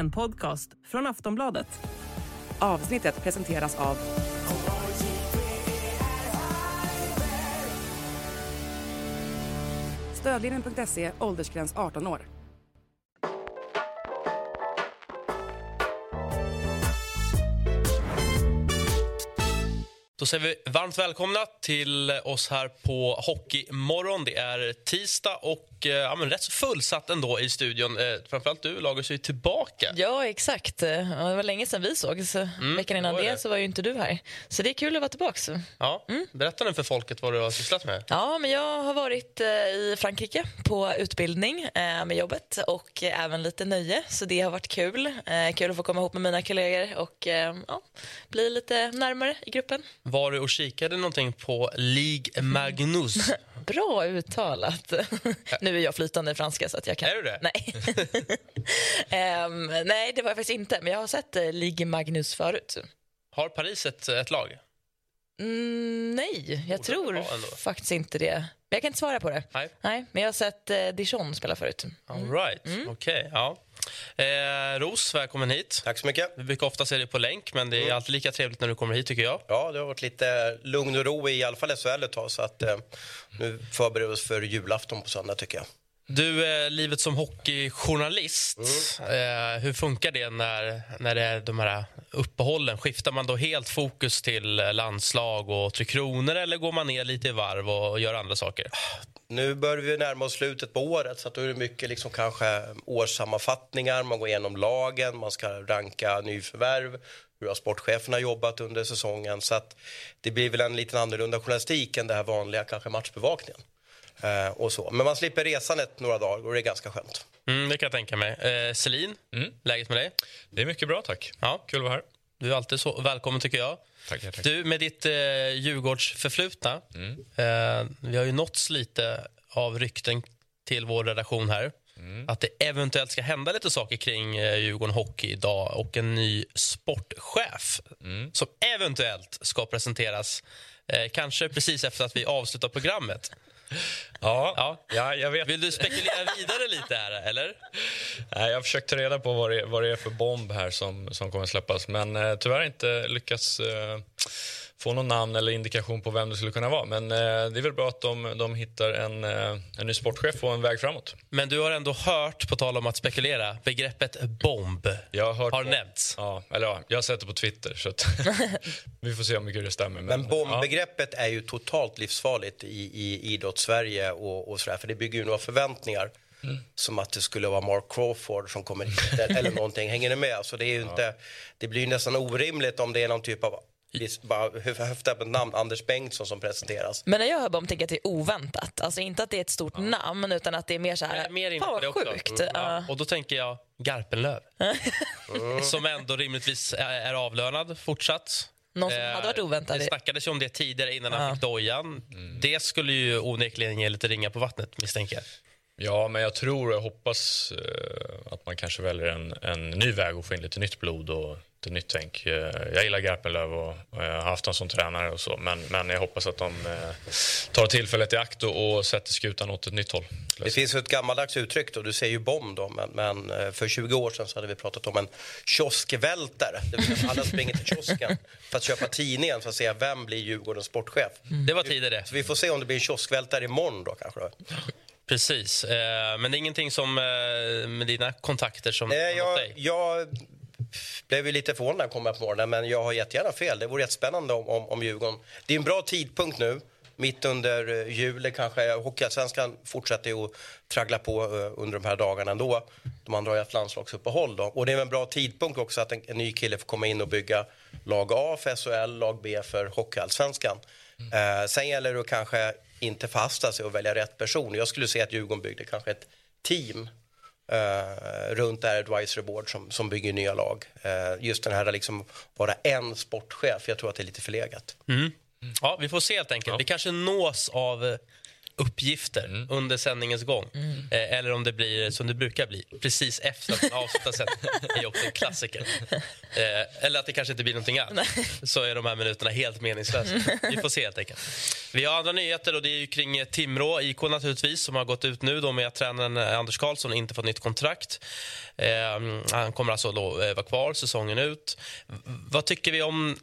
En podcast från Aftonbladet. Avsnittet presenteras av Stödlinjen.se, åldersgräns 18 år. Då säger vi varmt välkomna till oss här på Hockeymorgon. Det är tisdag och eh, ja, men rätt så fullsatt ändå i studion. Eh, framförallt du, Lagos, är tillbaka. Ja, exakt. Ja, Det var länge sedan vi sågs. Veckan innan det det, så var ju inte du här. Så det är kul att vara tillbaka. Ja, Berätta nu för folket vad du har sysslat med. Ja, men jag har varit eh, i Frankrike på utbildning eh, med jobbet och eh, även lite nöje, så det har varit kul. Eh, kul att få komma ihop med mina kollegor och eh, ja, bli lite närmare i gruppen. Var du och kikade någonting på Ligue Magnus? Bra uttalat. nu är jag flytande i franska så att jag kan... Är du det? Nej. Ehm, nej, det var jag faktiskt inte. Men jag har sett eh, Ligue Magnus förut. Har Paris ett, ett lag? Mm, nej, jag Borde tror ändå. faktiskt inte det. Men Jag kan inte svara på det. Nej. Nej, men jag har sett eh, Dijon spela förut. All right. Okej, ja. Eh, Ros, välkommen hit. Tack så mycket. Vi brukar ofta se dig på länk, men det är alltid lika trevligt när du kommer hit tycker jag. Ja, det har varit lite lugn och ro i alla fall SHL ett tag så att eh, nu förbereder vi oss för julafton på söndag tycker jag. Du, eh, livet som hockeyjournalist, eh, hur funkar det när, när det är de här uppehållen? Skiftar man då helt fokus till landslag och Tre Kronor eller går man ner lite i varv och gör andra saker? Nu börjar vi närma oss slutet på året så att då är det mycket liksom kanske årssammanfattningar, man går igenom lagen, man ska ranka nyförvärv, hur har sportcheferna jobbat under säsongen så att det blir väl en lite annorlunda journalistik än det här vanliga kanske matchbevakningen. Eh, och så. Men man slipper resandet några dagar och det är ganska skönt. Mm, det kan jag tänka mig. Eh, Celine, läget med dig? Det är mycket bra, tack. Ja. Kul att vara här. Du är alltid så välkommen tycker jag. Tackar, tack. Du, med ditt eh, Djurgårdsförflutna, eh, vi har ju nåtts lite av rykten till vår redaktion här. Att det eventuellt ska hända lite saker kring eh, Djurgården Hockey idag och en ny sportchef som eventuellt ska presenteras eh, kanske precis efter att vi avslutar programmet. Ja, Ja. ja. jag vet. Vill du spekulera vidare lite här, eller? Nej, jag har försökt ta reda på vad det, vad det är för bomb här som, som kommer släppas men eh, tyvärr inte lyckats eh, få någon namn eller indikation på vem det skulle kunna vara. Men eh, det är väl bra att de, de hittar en, eh, en ny sportchef och en väg framåt. Men du har ändå hört, på tal om att spekulera, begreppet bomb Jag har, hört har på- nämnts. Ja, eller ja, jag har sett det på Twitter så att vi får se hur mycket det stämmer. Men ja. bombbegreppet är ju totalt livsfarligt i, i idrotts-Sverige och, och sådär, för det bygger ju några förväntningar. Som att det skulle vara Mark Crawford som kommer hit eller- någonting. Hänger ni med? Så det, är ju inte, det blir ju nästan orimligt om det är någon typ av bara höfta på ett namn, Anders Bengtsson som presenteras. Men när jag hör bomb tänker jag att det är oväntat. Alltså inte att det är ett stort namn utan att det är mer så här, mer fan det vad sjukt. Mm, Ja. ja. Och då tänker jag Garpenlöv. som ändå rimligtvis är, avlönad fortsatt. Någon som Eh, hade varit oväntad. Det snackades ju om det tidigare innan han Ja. fick dojan. Det skulle ju onekligen ge lite ringa på vattnet misstänker jag. Ja, men jag tror och jag hoppas eh, att man kanske väljer en, en ny väg och få in lite nytt blod och lite nytt tänk. Eh, jag gillar Garpenlöv och, jag har haft honom som tränare och så, men, men jag hoppas att de eh, tar tillfället i akt och, och sätter skutan åt ett nytt håll. Det finns ju ett gammaldags uttryck då, du säger ju bomb då, men, men eh, för 20 år sedan så hade vi pratat om en kioskvältare. Det vill säga alla springer till kiosken för att köpa tidningen för att se vem blir Djurgårdens sportchef. Det var tidigare. Så vi får se om det blir en kioskvältare imorgon då kanske. Då. Precis. Men det är ingenting som med dina kontakter som har nått jag, dig? jag blev ju lite förvånad när jag kom här på morgonen, men jag har jättegärna fel. Det vore jättespännande om, om, om Djurgården. Det är en bra tidpunkt nu, mitt under eh, julen kanske. Hockeyallsvenskan fortsätter ju att traggla på eh, under de här dagarna ändå. De andra har ju haft landslagsuppehåll då. Och det är en bra tidpunkt också att en, en ny kille får komma in och bygga lag A för SHL, lag B för Hockeyallsvenskan. Eh, sen gäller det att kanske inte fasta sig och välja rätt person. Jag skulle säga att Djurgården byggde kanske ett team eh, runt det här advisory board som, som bygger nya lag. Eh, just den här liksom vara en sportchef, jag tror att det är lite förlegat. Ja, vi får se helt enkelt. Vi kanske nås av uppgifter under sändningens gång. Eh, eller om det blir som det brukar bli, precis efter att man avslutar sändningen. Det är också en klassiker. Eh, eller att det kanske inte blir någonting alls. Så är de här minuterna helt meningslösa. Vi får se helt enkelt. Vi har andra nyheter och det är ju kring eh, Timrå IK naturligtvis som har gått ut nu då med att tränaren eh, Anders Karlsson inte fått nytt kontrakt. Eh, han kommer alltså då eh, vara kvar säsongen ut. Vad tycker vi om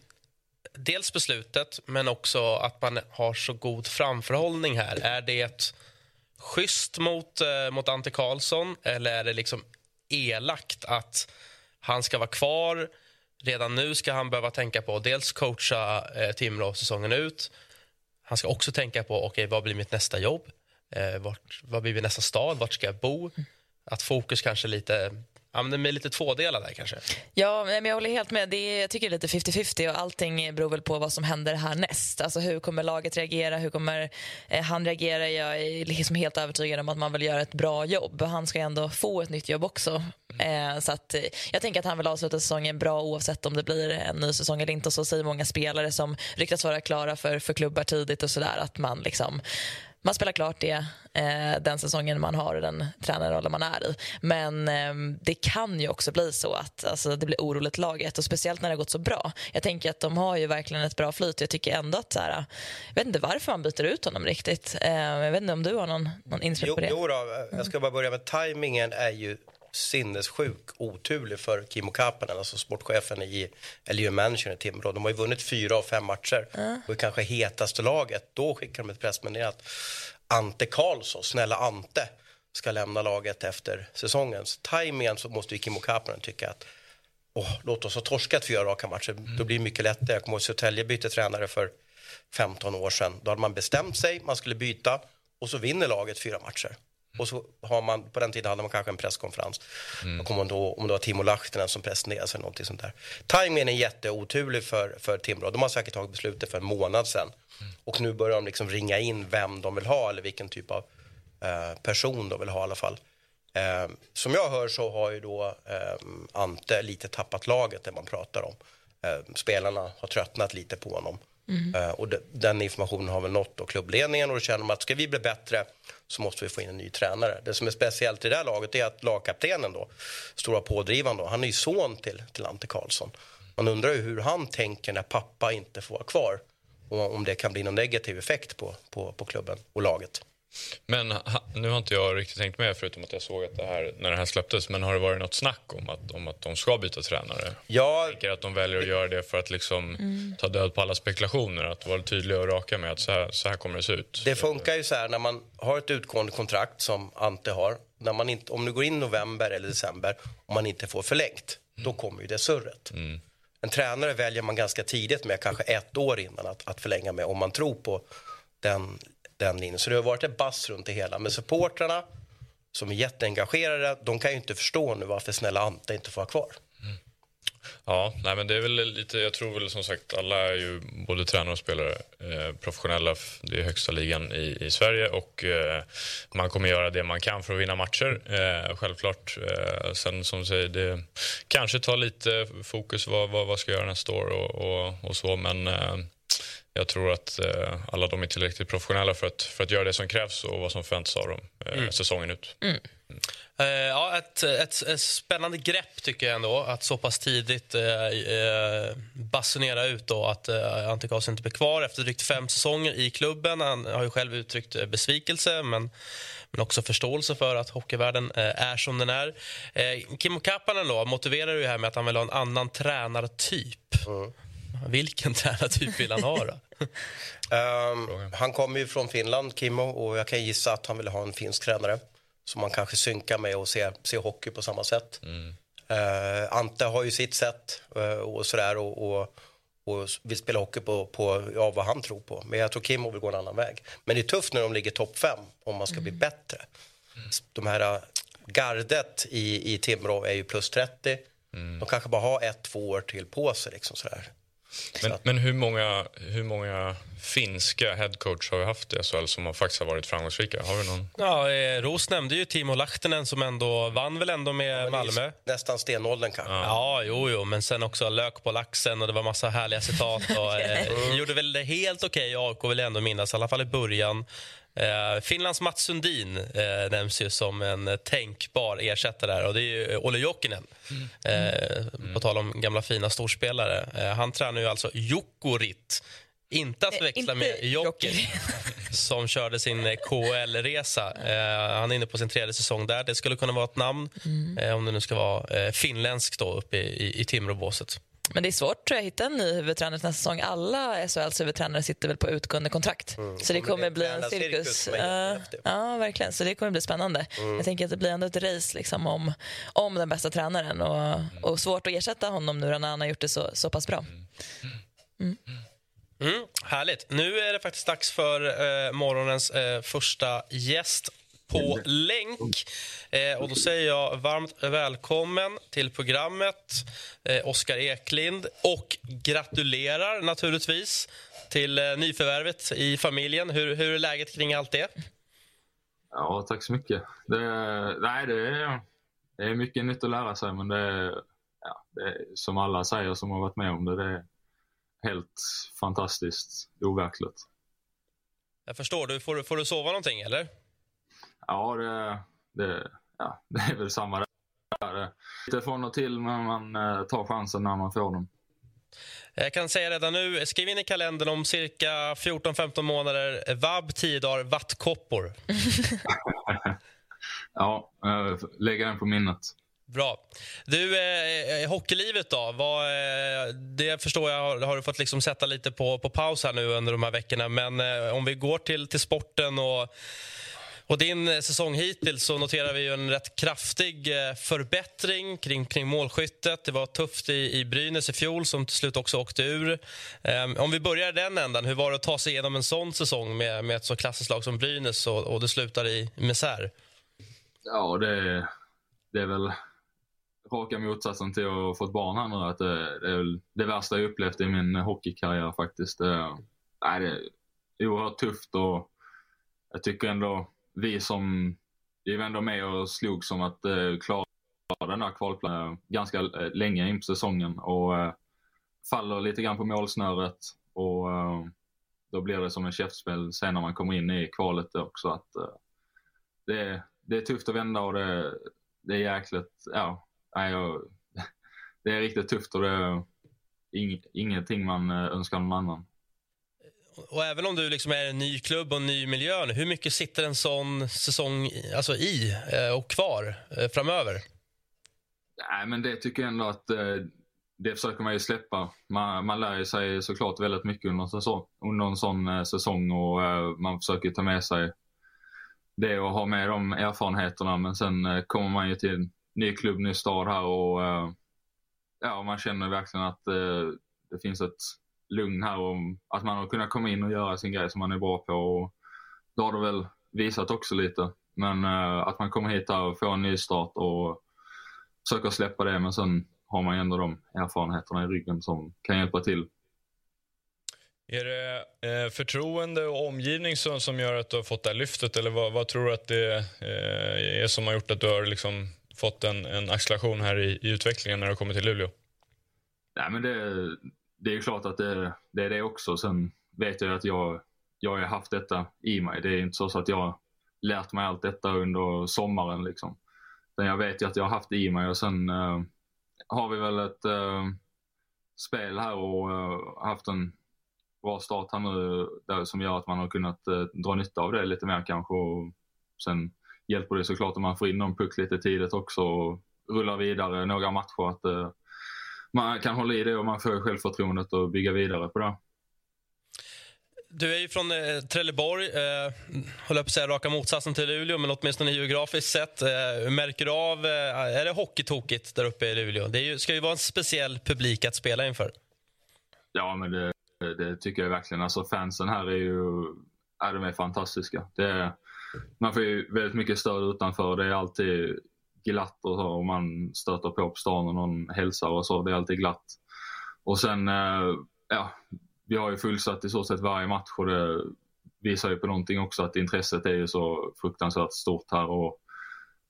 dels beslutet, men också att man har så god framförhållning här. Är det schysst mot, eh, mot Ante Karlsson eller är det liksom elakt att han ska vara kvar? Redan nu ska han behöva tänka på att dels coacha eh, Timrå säsongen ut. Han ska också tänka på okay, vad blir mitt nästa jobb? Eh, vart, vad blir min nästa stad? Vart ska jag bo? Att fokus kanske lite... Ja, men det är lite tvådelad där kanske. Ja, men jag håller helt med. Det är, jag tycker det är lite 50-50 och allting beror väl på vad som händer härnäst. Alltså hur kommer laget reagera? Hur kommer eh, han reagera? Jag är liksom helt övertygad om att man vill göra ett bra jobb. Han ska ju ändå få ett nytt jobb också. Eh, så att, eh, jag tänker att han vill avsluta säsongen bra oavsett om det blir en ny säsong eller inte. Och så säger många spelare som ryktas vara klara för, för klubbar tidigt och sådär att man liksom man spelar klart det eh, den säsongen man har den tränarrollen man är i. Men eh, det kan ju också bli så att alltså, det blir oroligt laget och speciellt när det har gått så bra. Jag tänker att de har ju verkligen ett bra flyt. Jag tycker ändå att så här, jag vet inte varför man byter ut honom riktigt. Eh, jag vet inte om du har någon, någon inspel Jo, på det? jo då, jag ska bara börja med tajmingen är ju sinnessjuk oturlig för Kimmo Kapanen, alltså sportchefen i, eller ju managern i Timrå. De har ju vunnit fyra av fem matcher och är kanske hetaste laget. Då skickar de ett pressmeddelande att Ante Karlsson, snälla Ante, ska lämna laget efter säsongen. Så tajmingen så måste ju Kimmo Kapanen tycka att Åh, låt oss ha torskat fyra raka matcher. Då blir det mycket lättare. Jag kommer ihåg Södertälje bytte tränare för 15 år sedan. Då hade man bestämt sig, man skulle byta och så vinner laget fyra matcher. Och så har man, på den tiden hade man kanske en presskonferens. Jag kommer ihåg då, om det var Timo Lahtinen som presenterade sig eller någonting sånt där. Timingen är jätteoturlig för, för Timrå. De har säkert tagit beslutet för en månad sedan. Och nu börjar de liksom ringa in vem de vill ha eller vilken typ av eh, person de vill ha i alla fall. Eh, som jag hör så har ju då eh, Ante lite tappat laget det man pratar om. Eh, spelarna har tröttnat lite på honom. Mm. Eh, och den informationen har väl nått då klubbledningen och då känner de att ska vi bli bättre så måste vi få in en ny tränare. Det som är speciellt i det här laget är att lagkaptenen då, stora pådrivaren då, han är ju son till, till Ante Karlsson. Man undrar ju hur han tänker när pappa inte får vara kvar och om det kan bli någon negativ effekt på, på, på klubben och laget. Men ha, nu har inte jag riktigt tänkt med förutom att jag såg att det här, när det här släpptes. Men har det varit något snack om att, om att de ska byta tränare? Ja, Jag tänker att de väljer att göra det för att liksom ta död på alla spekulationer. Att vara tydliga och raka med att så här, så här kommer det se ut. Det funkar ju så här när man har ett utgående kontrakt som Ante har. När man inte, om du går in november eller december och man inte får förlängt, då kommer ju det surret. En tränare väljer man ganska tidigt med, kanske ett år innan att, att förlänga med om man tror på den, den linjen. Så det har varit ett bass runt det hela. Men supportrarna som är jätteengagerade, de kan ju inte förstå nu varför snälla Ante inte får vara kvar. Ja, nej, men det är väl lite, jag tror väl som sagt alla är ju både tränare och spelare eh, professionella. Det är högsta ligan i, i Sverige och eh, man kommer göra det man kan för att vinna matcher. Eh, självklart. Eh, sen som du säger, det kanske tar lite fokus vad, vad, vad ska jag göra nästa år och, och, och så. Men eh, jag tror att eh, alla de är tillräckligt professionella för att, för att göra det som krävs och vad som förväntas av dem eh, säsongen ut. Eh, ja, ett, ett, ett spännande grepp tycker jag ändå. Att så pass tidigt eh, eh, basunera ut då att eh, Ante Karlsson inte blir kvar efter drygt fem säsonger i klubben. Han har ju själv uttryckt eh, besvikelse men, men också förståelse för att hockeyvärlden är som den är. Kimmo Kapanen då motiverar ju det här med att han vill ha en annan tränartyp. Vilken tränartyp vill han ha då? Ehm, han kommer ju från Finland, Kimmo, och jag kan gissa att han vill ha en finsk tränare som man kanske synkar med och ser, ser hockey på samma sätt. Eh, Ante har ju sitt sätt eh, och sådär och, och, och vill spela hockey på, på ja, vad han tror på. Men jag tror Kimmo vill gå en annan väg. Men det är tufft när de ligger topp fem om man ska bli bättre. De här eh, gardet i, i Timrå är ju plus 30. De kanske bara har ett, två år till på sig. Liksom sådär. Men, men hur, många, hur många finska headcoach har vi haft i SHL som har faktiskt har varit framgångsrika? Har vi någon? Ja, eh, Ros nämnde ju Timo Lahtinen som ändå vann väl ändå med Malmö. Nästan stenåldern kanske. Ja, jo, jo, men sen också lök på laxen och det var massa härliga citat. Och, eh, gjorde väl det helt okej i AIK vill jag ändå minnas, i alla fall i början. Eh, Finlands Mats Sundin eh, nämns ju som en tänkbar ersättare där och det är ju Olle Jokinen. Eh, på tal om gamla fina storspelare. Eh, han tränar ju alltså Jokorit. Inte att Eh, förväxla inte med Jokerit. som körde sin eh, KHL-resa. Eh, han är inne på sin tredje säsong där. Det skulle kunna vara ett namn, eh, om det nu ska vara eh, finländskt då, uppe i, i, i Timråbåset. Men det är svårt tror jag, att hitta en ny huvudtränare nästa säsong. Alla SHLs huvudtränare sitter väl på utgående kontrakt. Så det Mm. kommer bli en cirkus. är Ja, verkligen. Så det kommer bli spännande. Mm. Jag tänker att det blir ändå ett race liksom, om, om den bästa tränaren och, och svårt att ersätta honom nu när han har gjort det så, så pass bra. Mm, härligt. Nu är det faktiskt dags för eh, morgonens eh, första gäst på länk. Eh, och då säger jag varmt välkommen till programmet, eh, Oskar Eklind. Och gratulerar naturligtvis till eh, nyförvärvet i familjen. Hur, hur är läget kring allt det? Ja, tack så mycket. Det, nej, det är, det är mycket nytt att lära sig, men det ja, det är som alla säger som har varit med om det, det helt fantastiskt overkligt. Jag förstår. Du, får, får du sova någonting, eller? Ja, det, det, ja, det är väl samma där. Lite från och till, men man eh, tar chansen när man får den. Jag kan säga redan nu, skriv in i kalendern om cirka 14-15 månader, vab 10 dagar, vattkoppor. Ja, eh, lägga den på minnet. Bra. Du, eh, eh, hockeylivet då? Vad, eh, det förstår jag har, har du fått liksom sätta lite på, på paus här nu under de här veckorna. Men eh, om vi går till, till sporten och, och din säsong hittills så noterar vi ju en rätt kraftig eh, förbättring kring, kring målskyttet. Det var tufft i, i Brynäs i fjol som till slut också åkte ur. Eh, om vi börjar den ändan, hur var det att ta sig igenom en sån säsong med, med ett så klassiskt lag som Brynäs och, och det slutar i misär? Ja, det, det är väl raka motsatsen till att ha fått barn här nu. Att det, det är väl det värsta jag upplevt i min hockeykarriär faktiskt. Det, nej, det är oerhört tufft och jag tycker ändå vi som, vi var ändå med och slog som att eh, klara den här kvalplatsen eh, ganska länge in på säsongen och eh, faller lite grann på målsnöret och eh, då blir det som en käftspel sen när man kommer in i kvalet också. Att, eh, det, är- det är tufft att vända och det, det är jäkligt, ja, nej, jag, det är riktigt tufft och det är ing, ingenting man eh, önskar någon annan. Och även om du liksom är en ny klubb och en ny miljö, hur mycket sitter en sån säsong alltså i eh, och kvar eh, framöver? Nej, men det tycker jag ändå att det försöker man ju släppa. Man, man lär sig såklart väldigt mycket under en, säsong, under en sån säsong och man försöker ta med sig det och ha med de erfarenheterna. Men sen kommer man ju till ny klubb, ny stad här och eh, ja, man känner verkligen att eh, det finns ett lugn här och att man har kunnat komma in och göra sin grej som man är bra på. Och det har det väl visat också lite. Men eh, att man kommer hit här och får en ny start och försöker släppa det men sen har man ju ändå de erfarenheterna i ryggen som kan hjälpa till. Är det eh, förtroende och omgivning som, som gör att du har fått det här lyftet eller vad, vad tror du att det eh, är som har gjort att du har liksom fått en, en acceleration här i, i utvecklingen när du kommer till Luleå? Nej, men det, det är ju klart att det, det är det också. Sen vet jag att jag, jag har haft detta i mig. Det är inte så att jag har lärt mig allt detta under sommaren. Liksom. Men jag vet ju att jag har haft det i mig och sen uh, har vi väl ett uh, spel här och uh, haft en bra start här nu där, som gör att man har kunnat dra nytta av det lite mer kanske. Och sen hjälper det såklart om man får in någon puck lite tidigt också och rullar vidare några matcher. Att, eh, man kan hålla i det och man får självförtroendet och bygga vidare på det. Du är ju från eh, Trelleborg, eh, håller jag på att säga raka motsatsen till Luleå, men åtminstone geografiskt sett. Eh, märker du av, eh, är det hockeytokigt där uppe i Luleå? Det är ju, ska ju vara en speciell publik att spela inför. Ja, men det, det tycker jag verkligen. Alltså fansen här är ju ja, de är fantastiska. Det är, man får ju väldigt mycket stöd utanför. Det är alltid glatt och så. Och man stöter på på stan och någon hälsar och så. Det är alltid glatt. Och sen, eh, ja, vi har ju fullsatt i så sett varje match och det visar ju på någonting också att intresset är ju så fruktansvärt stort här. Och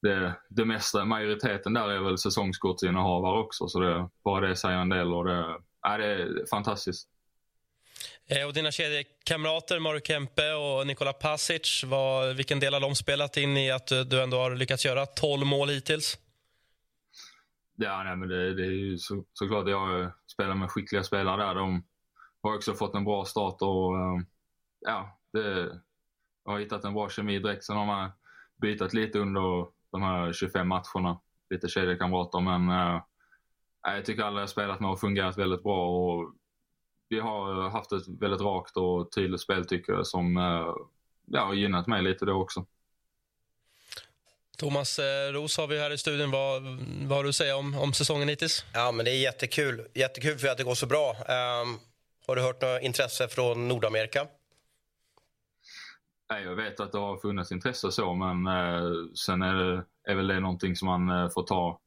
det, det mesta, majoriteten där är väl säsongskortsinnehavare också så det, bara det säger en del och det, ja, det är fantastiskt. Eh, och dina kedjekamrater Mario Kempe och Nikola Pasic, vad, vilken del har de spelat in i att du ändå har lyckats göra 12 mål hittills? Ja, nej, men det, det är ju så, såklart jag spelar med skickliga spelare där. De har också fått en bra start och eh, ja, det, jag har hittat en bra kemi direkt. Sen har man bytt lite under de här 25 matcherna, lite kedjekamrater. Men äh, jag tycker alla jag spelat med har fungerat väldigt bra. Och vi har haft ett väldigt rakt och tydligt spel tycker jag som äh, ja, har gynnat mig lite då också. Thomas eh, Ros har vi här i studion. Vad, vad har du att säga om, om säsongen hittills? Ja, men det är jättekul. Jättekul för att det går så bra. Um, har du hört något intresse från Nordamerika? Nej, jag vet att det har funnits intresse så, men eh, sen är, det, är väl det någonting som man eh, får ta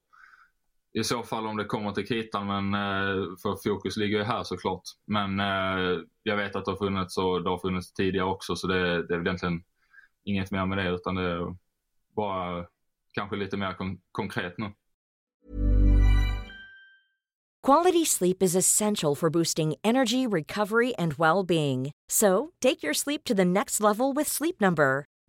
i så fall om det kommer till kritan, men eh, för fokus ligger ju här såklart. Men eh, jag vet att det har funnits och det har funnits tidigare också, så det, det är väl egentligen inget mer med det, utan det är bara kanske lite mer kon konkret nu. Quality sleep is essential for boosting energy, recovery, and well-being. So, take your sleep to the next level with Sleep Number.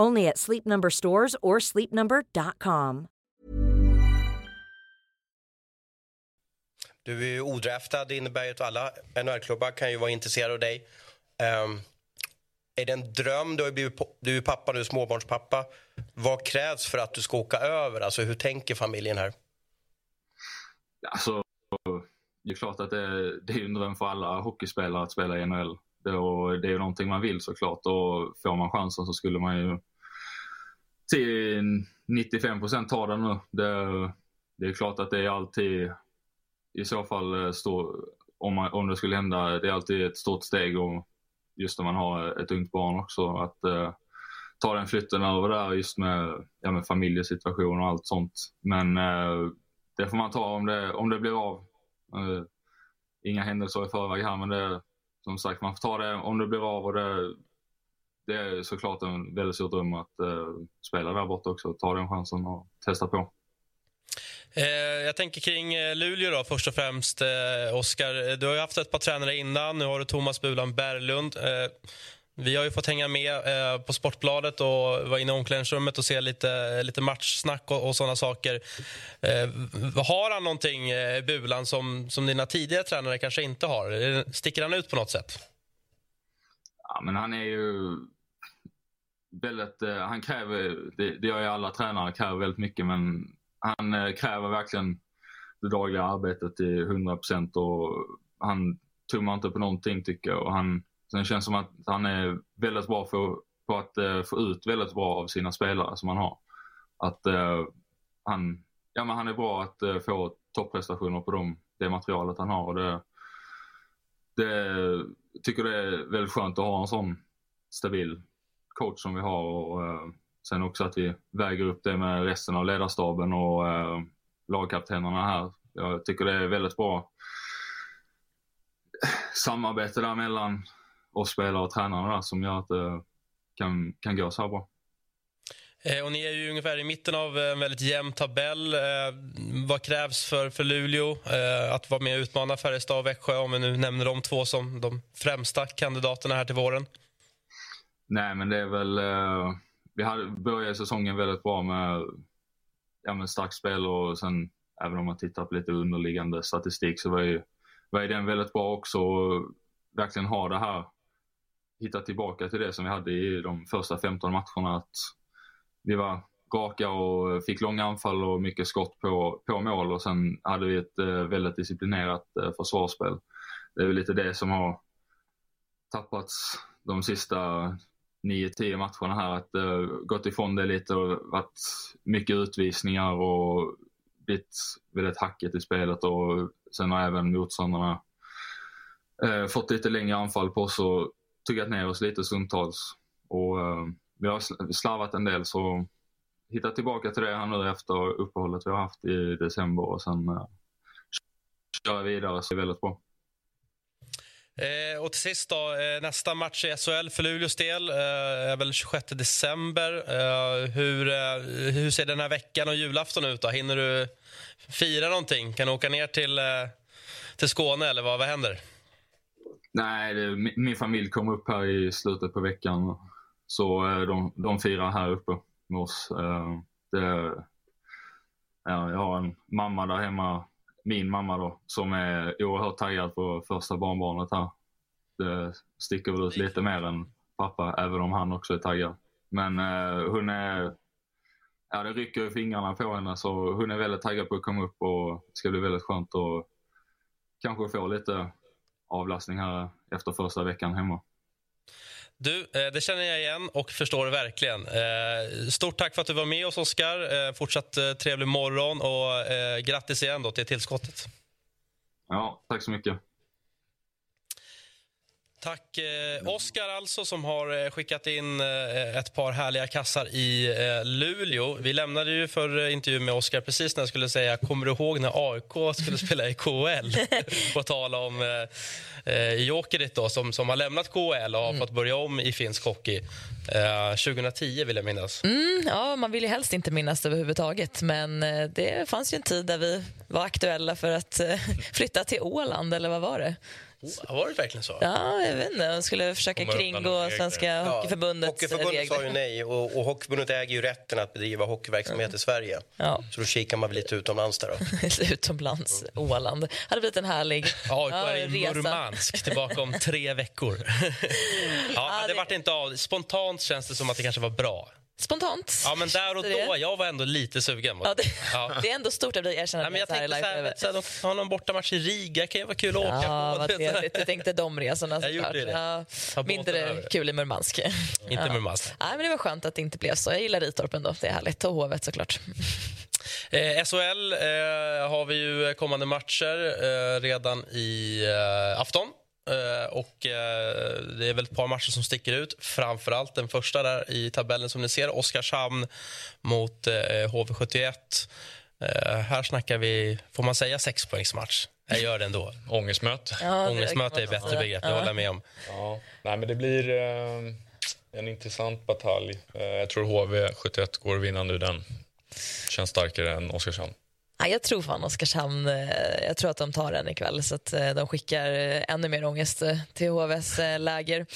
Only at Sleep Number stores or sleepnumber.com. Du är ju odraftad, det innebär ju att alla NHL-klubbar kan ju vara intresserade av dig. Um, är det en dröm? Du, har blivit, du är pappa nu, småbarnspappa. Vad krävs för att du ska åka över? Alltså, hur tänker familjen här? Alltså, det är klart att det, det är en dröm för alla hockeyspelare att spela i NHL. Det, och det är någonting man vill såklart och får man chansen så skulle man ju till 95 procent ta den nu. Det, det, är klart att det är alltid i så fall eh, stor, om, man, om det skulle hända, det är alltid ett stort steg och just när man har ett ungt barn också att eh, ta den flytten över där just med, ja, med familjesituation och allt sånt. Men eh, det får man ta om det, om det blir av. Eh, inga händelser i förväg här men det, som sagt man får ta det om det blir av och det, det är såklart en väldigt stor dröm att eh, spela där borta också. Ta den chansen och testa på. Eh, jag tänker kring eh, Luleå då, först och främst. Eh, Oskar, eh, du har haft ett par tränare innan. Nu har du Thomas Bulan Berglund. Eh, vi har ju fått hänga med eh, på Sportbladet och vara inne i omklädningsrummet och se lite, lite matchsnack och, och såna saker. Eh, har han någonting, eh, Bulan, som, som dina tidigare tränare kanske inte har? Sticker han ut på något sätt? Ja, men han är ju väldigt... Eh, han kräver, det, det gör ju alla tränare, kräver väldigt mycket men han eh, kräver verkligen det dagliga arbetet till 100 procent och han tummar inte på någonting tycker jag. Och han, Sen känns det som att han är väldigt bra för, på att eh, få ut väldigt bra av sina spelare som han har. Att eh, han, ja, men han är bra att eh, få topprestationer på dem, det materialet han har. Och det, det tycker det är väldigt skönt att ha en sån stabil coach som vi har. Och, eh, sen också att vi väger upp det med resten av ledarstaben och eh, lagkaptenerna här. Jag tycker det är väldigt bra samarbete där mellan oss spelare och tränarna som gör att det kan, kan gå så här bra. Eh, och ni är ju ungefär i mitten av en väldigt jämn tabell. Eh, vad krävs för, för Luleå eh, att vara med och utmana Färjestad och Växjö om vi nu nämner de två som de främsta kandidaterna här till våren? Nej, men det är väl... Vi hade, började säsongen väldigt bra med, ja, med starkt spel och sen även om man tittar på lite underliggande statistik så var ju, var ju den väldigt bra också. Och verkligen ha det här hitta tillbaka till det som vi hade i de första 15 matcherna. Att vi var raka och fick långa anfall och mycket skott på, på mål och sen hade vi ett eh, väldigt disciplinerat eh, försvarsspel. Det är väl lite det som har tappats de sista 9-10 matcherna här. Att eh, gått ifrån det lite och varit mycket utvisningar och blivit väldigt hackigt i spelet och sen har även motståndarna eh, fått lite längre anfall på oss och tuggat ner oss lite stundtals. Och eh, vi har slarvat en del så hittat tillbaka till det här nu efter uppehållet vi har haft i december och sen eh, uh, köra vidare så är det väldigt bra. Eh, och till sist då, eh, nästa match i SHL för Luleås del eh, är väl 26 december. Eh, hur, eh, hur ser den här veckan och julafton ut? Då? Hinner du fira någonting? Kan du åka ner till, eh, till Skåne eller vad, vad händer? Nej, det, min familj kom upp här i slutet på veckan. Så eh, de, de firar här uppe med oss. Eh, det, ja, jag har en mamma där hemma min mamma då, som är oerhört taggad på första barnbarnet här. Det sticker väl ut lite mer än pappa, även om han också är taggad. Men eh, hon är, ja det rycker i fingrarna på henne så hon är väldigt taggad på att komma upp och det ska bli väldigt skönt att kanske få lite avlastning här efter första veckan hemma. Du, eh, det känner jag igen och förstår verkligen. Eh, stort tack för att du var med oss, Oskar. Eh, fortsatt trevlig morgon och grattis igen till tillskottet. Ja, tack så mycket. Tack eh, Oskar alltså som har skickat in eh, ett par härliga kassar i eh, Luleå. Vi lämnade ju för intervju med Oskar precis när jag skulle säga kommer du ihåg när AIK skulle spela i KHL? På tal om eh, eh, Jokerit då som, som har lämnat KHL och har mm. fått börja om i finsk hockey. Eh, 2010 vill jag minnas. Mm, ja, man vill ju helst inte minnas det överhuvudtaget men eh, det fanns ju en tid där vi var aktuella för att eh, flytta till Åland eller vad var det? Oh, var det verkligen så? Ja, jag vet inte. De skulle försöka kringgå Svenska ja, Hockeyförbundets Hockeyförbundet regler. sa ju nej och, och Hockeyförbundet äger ju rätten att bedriva hockeyverksamhet mm. i Sverige. Ja. Så då kikar man väl lite utomlands där då. utomlands, mm. Åland. hade blivit en härlig ja, ja, i Murmansk, tillbaka om tre veckor. ja, ja, det, det vart inte av. Spontant känns det som att det kanske var bra. Spontant. Ja, men där och då. Jag var ändå lite sugen. Ja, det, ja. det är ändå stort av dig att erkänna men jag tänkte så här, så här, de har någon bortamatch i Riga. kan ju vara kul att ja, åka på. Vad Du tänkte de resorna Jag gjorde det. Ja, mindre kul i Murmansk. Inte ja. Murmansk. Nej, men det var skönt att det inte blev så. Jag gillar Ritorp ändå. Det är härligt. Och Hovet såklart. Eh, SHL eh, har vi ju kommande matcher eh, redan i eh, afton. Uh, och uh, Det är väl ett par matcher som sticker ut. Framförallt den första där i tabellen som ni ser. Oskarshamn mot uh, eh, HV71. här snackar vi, får man säga sexpoängsmatch? Jag gör det ändå. Ångestmöte. Ja, Ångestmöte är bättre begrepp, det håller jag med om. Ja. Nej, men det blir en intressant batalj. jag tror HV71 går vinnande ur den. Känns starkare än Oskarshamn. Ja, jag tror fan Oskarshamn, eh, jag tror att de tar den ikväll så att eh, de skickar eh, ännu mer ångest till HVs läger.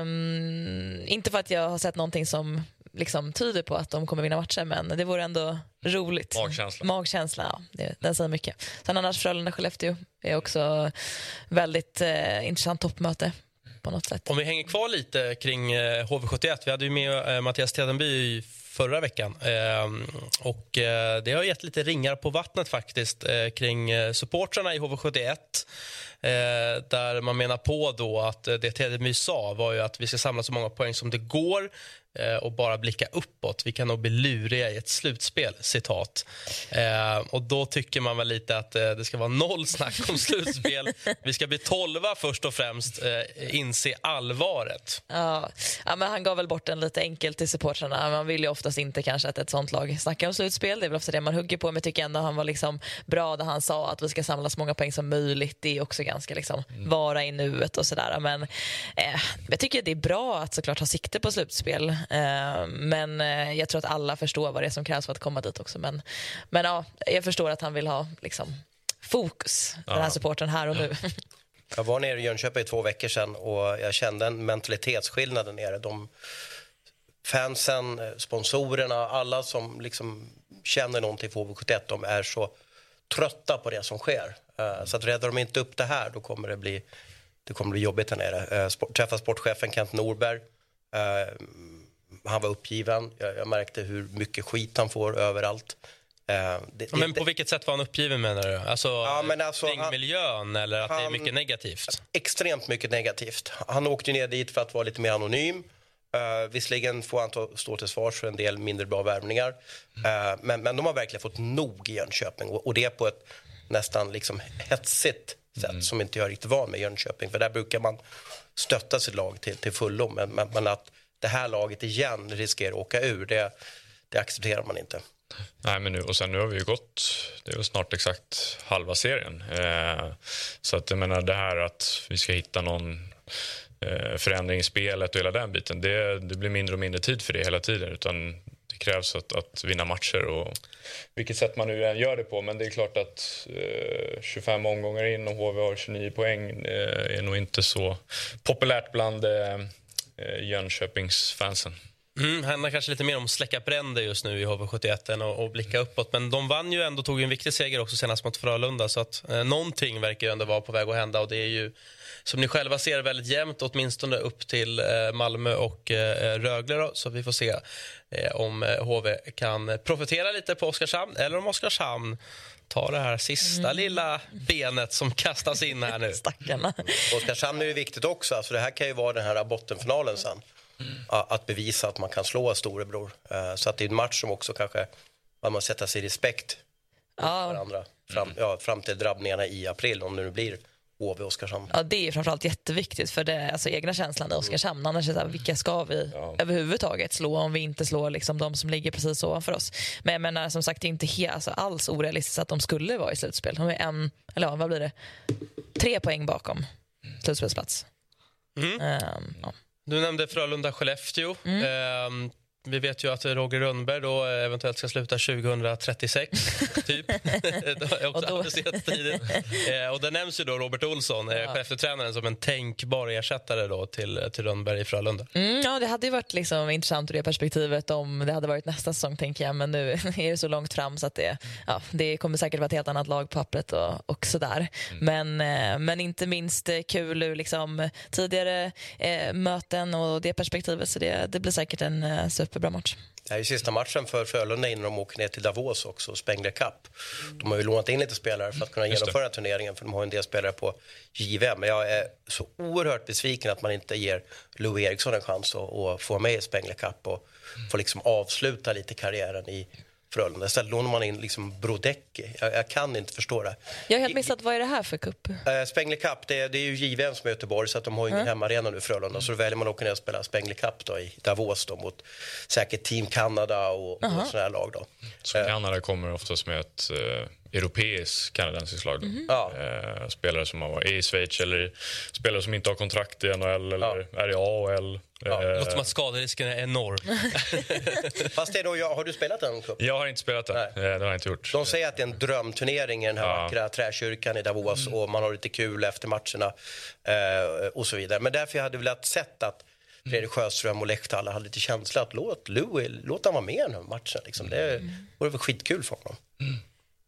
Um, inte för att jag har sett någonting som liksom tyder på att de kommer vinna matcher men det vore ändå roligt. Magkänsla. Magkänsla, ja. Det, den säger mycket. Sen annars Frölunda-Skellefteå är också väldigt eh, intressant toppmöte på något sätt. Om vi hänger kvar lite kring eh, HV71. Vi hade ju med eh, Mattias Tedenby förra veckan. Eh, och eh, Det har gett lite ringar på vattnet faktiskt eh, kring eh, supportrarna i HV71. Eh, där man menar på då att eh, det Tedenby sa var ju att vi ska samla så många poäng som det går och bara blicka uppåt. Vi kan nog bli luriga i ett slutspel, citat. Eh, och då tycker man väl lite att eh, det ska vara noll snack om slutspel. Vi ska bli tolva först och främst, eh, inse allvaret. Ja. ja, men han gav väl bort den lite enkelt till supportrarna. Man vill ju oftast inte kanske att ett sånt lag snackar om slutspel. Det är väl ofta det man hugger på. Men jag tycker ändå han var liksom bra där han sa att vi ska samla så många poäng som möjligt. Det är också ganska liksom mm. vara i nuet och sådär. Men eh, jag tycker det är bra att såklart ha sikte på slutspel. Eh, men eh, jag tror att alla förstår vad det är som krävs för att komma dit också. Men, men ja, jag förstår att han vill ha liksom, fokus, ja. den här supporten här och nu. Jag var nere i Jönköping två veckor sedan och jag kände en mentalitetsskillnad där nere. De, fansen, sponsorerna, alla som liksom känner någonting för HV71, de är så trötta på det som sker. Eh, så att räddar de inte upp det här, då kommer det bli, det kommer bli jobbigt där nere. Sport, träffa sportchefen Kent Norberg han var uppgiven. Jag, jag, märkte hur mycket skit han får överallt. Eh, det, men på vilket sätt var han uppgiven menar du? Alltså, ja, men alltså miljön eller att han, det är mycket negativt? Extremt mycket negativt. Han åkte ner dit för att vara lite mer anonym. Uh, visserligen får han ta, stå till svars för en del mindre bra värvningar. Uh, men, men de har verkligen fått nog i Jönköping och, och det på ett nästan liksom hetsigt sätt som inte jag är riktigt van med i Jönköping. För där brukar man stötta sitt lag till, till fullo. Men, men, men att det här laget igen riskerar att åka ur, det, det accepterar man inte. Nej, men nu, och sen nu har vi ju gått, det är väl snart exakt halva serien. Eh, så att jag menar det här att vi ska hitta någon eh, förändring i spelet och hela den biten, det, det blir mindre och mindre tid för det hela tiden. Utan det krävs att, att vinna matcher och vilket sätt man nu än gör det på. Men det är klart att eh, 25 omgångar in och HV har 29 poäng eh, är nog inte så populärt bland eh, eh, Jönköpingsfansen. Mm, handlar kanske lite mer om att släcka bränder just nu i HV71 än att, blicka uppåt. Men de vann ju ändå, tog en viktig seger också senast mot Frölunda. Så att eh, någonting verkar ju ändå vara på väg att hända och det är ju som ni själva ser väldigt jämnt, åtminstone upp till eh, Malmö och eh, Rögle. Då, så vi får se eh, om eh, HV kan profitera lite på Oskarshamn eller om Oskarshamn tar det här sista mm. lilla benet som kastas in här nu. Stackarna. Oskarshamn är ju viktigt också. Alltså det här kan ju vara den här bottenfinalen sen. Mm. Att bevisa att man kan slå storebror. Så att det är en match som också kanske man måste sätta sig i respekt ja. varandra fram, mm. ja, fram till drabbningarna i april om det nu blir HV Oskarshamn. Ja, det är framförallt jätteviktigt för det alltså egna känslan i Oskarshamn. Annars är det så här, vilka ska vi ja. överhuvudtaget slå om vi inte slår liksom de som ligger precis ovanför oss? Men jag menar som sagt, det är inte he, alltså, alls orealistiskt att de skulle vara i slutspel. De är en, eller ja, vad blir det? Tre poäng bakom slutspelsplats. Mm. Um, ja. Du nämnde Frölunda-Skellefteå. Mm. Um, vi vet ju att Roger Rönnberg då eventuellt ska sluta 2036, typ. det har också adresserats tidigt. Eh, och det nämns ju då Robert Olsson, eh, ja. cheftränaren, som en tänkbar ersättare då till, till Rönnberg i Frölunda. Mm, ja, det hade ju varit liksom intressant ur det perspektivet om det hade varit nästa säsong, tänker jag. Men nu är det så långt fram så att det, ja, det kommer säkert vara ett helt annat lag på pappret och, och sådär. Mm. Men, eh, men inte minst kul ur liksom tidigare eh, möten och det perspektivet. Så det, det blir säkert en eh, superbra match. Det här är sista matchen för Frölunda innan de åker ner till Davos också, Spengler Cup. De har ju lånat in lite spelare för att kunna genomföra turneringen för de har en del spelare på JVM. Men jag är så oerhört besviken att man inte ger Louis Eriksson en chans att, att få med i Spengler Cup och få liksom avsluta lite karriären i Frölunda. Istället lånar man in liksom Brodecki. Jag, jag, kan inte förstå det. Jag har helt missat, vad är det här för cup? Uh, Spengler Cup, det är, det är ju JVM som är Göteborg så att de har ingen mm. hemmaarena nu Frölunda. Så då väljer man att åka ner och spela Spengler Cup då, i Davos då, mot säkert Team Canada och, -huh. och sådana här lag. Då. Så Kanada kommer oftast med ett uh, europeiskt kanadensiskt lag. Mm -hmm. spelare som har varit i Schweiz eller spelare som inte har kontrakt i NHL eller ja. är i AHL. Ja, det låter som att skaderisken är enorm. Fast det då, har du spelat den cupen? Jag har inte spelat den. Nej. Eh, det har jag inte gjort. De säger att det är en drömturnering i den här ja. vackra träkyrkan i Davos mm. och man har lite kul efter matcherna eh, och så vidare. Men därför jag hade velat sett att Fredrik Sjöström och Lehtala hade lite känsla att låt Louis, låt han vara med i den här matchen. Liksom. Det mm. vore väl skitkul för honom. Mm.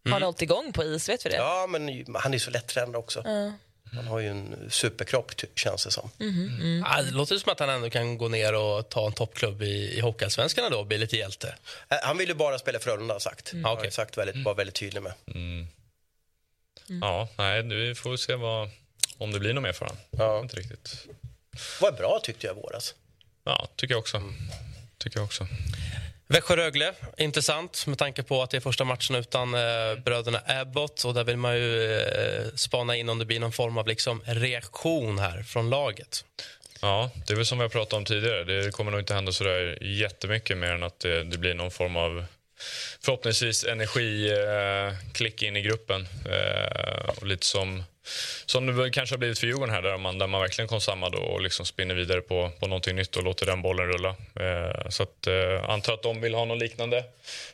Har han hållit igång på is? Vet vi det? Ja, men han är så lättränad också. Mm. Han har ju en superkropp, känns det som. Mm, mm. Ja, det låter som att han ändå kan gå ner och ta en toppklubb i, i Hockeyallsvenskan och bli lite hjälte. Eh, han vill ju bara spela Frölunda, har sagt. Mm. Han har sagt väldigt, var väldigt tydlig med. Mm. Ja, nej, vi får se vad, om det blir något mer för honom. Ja. Inte riktigt. Var bra, tyckte jag, våras. Ja, tycker jag också. Tycker jag också. Växjö-Rögle, intressant med tanke på att det är första matchen utan eh, bröderna Abbott. Och där vill man ju eh, spana in om det blir någon form av liksom, reaktion här från laget. Ja, det är väl som vi har pratat om tidigare. Det kommer nog inte hända så där jättemycket mer än att det, det blir någon form av förhoppningsvis energiklick eh, in i gruppen. Eh, och lite som som det kanske har blivit för Djurgården här där man, där man verkligen kom samman och liksom spinner vidare på, på någonting nytt och låter den bollen rulla. Eh, så att, eh, antar att de vill ha någon liknande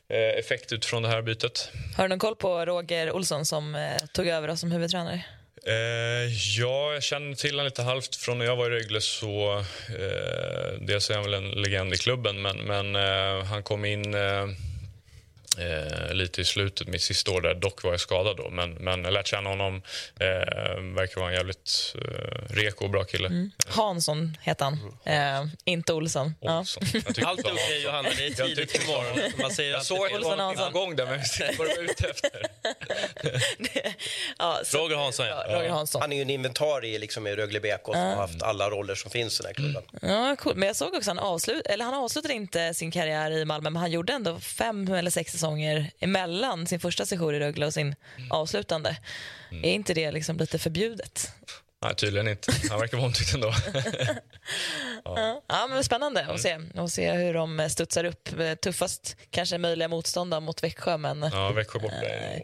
eh, effekt utifrån det här bytet. Har du någon koll på Roger Olsson som eh, tog över som huvudtränare? Eh, ja, jag känner till honom lite halvt. Från när jag var i Rögle så... Eh, dels är han väl en legend i klubben, men, men eh, han kom in eh, lite i slutet, mitt sista år där. Dock var jag skadad då, men, men jag lärt känna honom. Eh, verkar vara en jävligt eh, reko och bra kille. Mm. Hansson heter han, mm. eh, inte Olsson. Olsson. Ja. Allt är okej, Johanna. Det är tidigt på morgonen. Man säger jag såg honom på gång där, men jag vad du var ute efter. ja, så, Roger Hansson, ja. Roger Hansson. Han är ju en inventarie liksom, i Rögle BK som har haft alla roller som finns i den här klubben. Ja, cool. Men jag såg också han, avslut, eller han avslutade inte sin karriär i Malmö, men han gjorde ändå fem eller sex säsonger säsonger emellan sin första session i Rögle och sin avslutande. Är inte det liksom lite förbjudet? Nej, tydligen inte. Han verkar vara omtyckt ändå. Ja. ja, men spännande att se, och se hur de studsar upp. Tuffast kanske möjliga motståndare mot Växjö, men Ja, Växjö borta är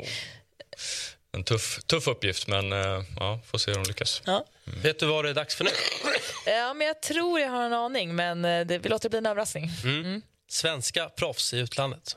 en tuff, tuff uppgift, men eh, ja, får se hur de lyckas. ja. Vet du vad det är dags för nu? ja, men jag tror jag har en aning, men eh, det, vi låter det bli en överraskning. Svenska proffs i utlandet.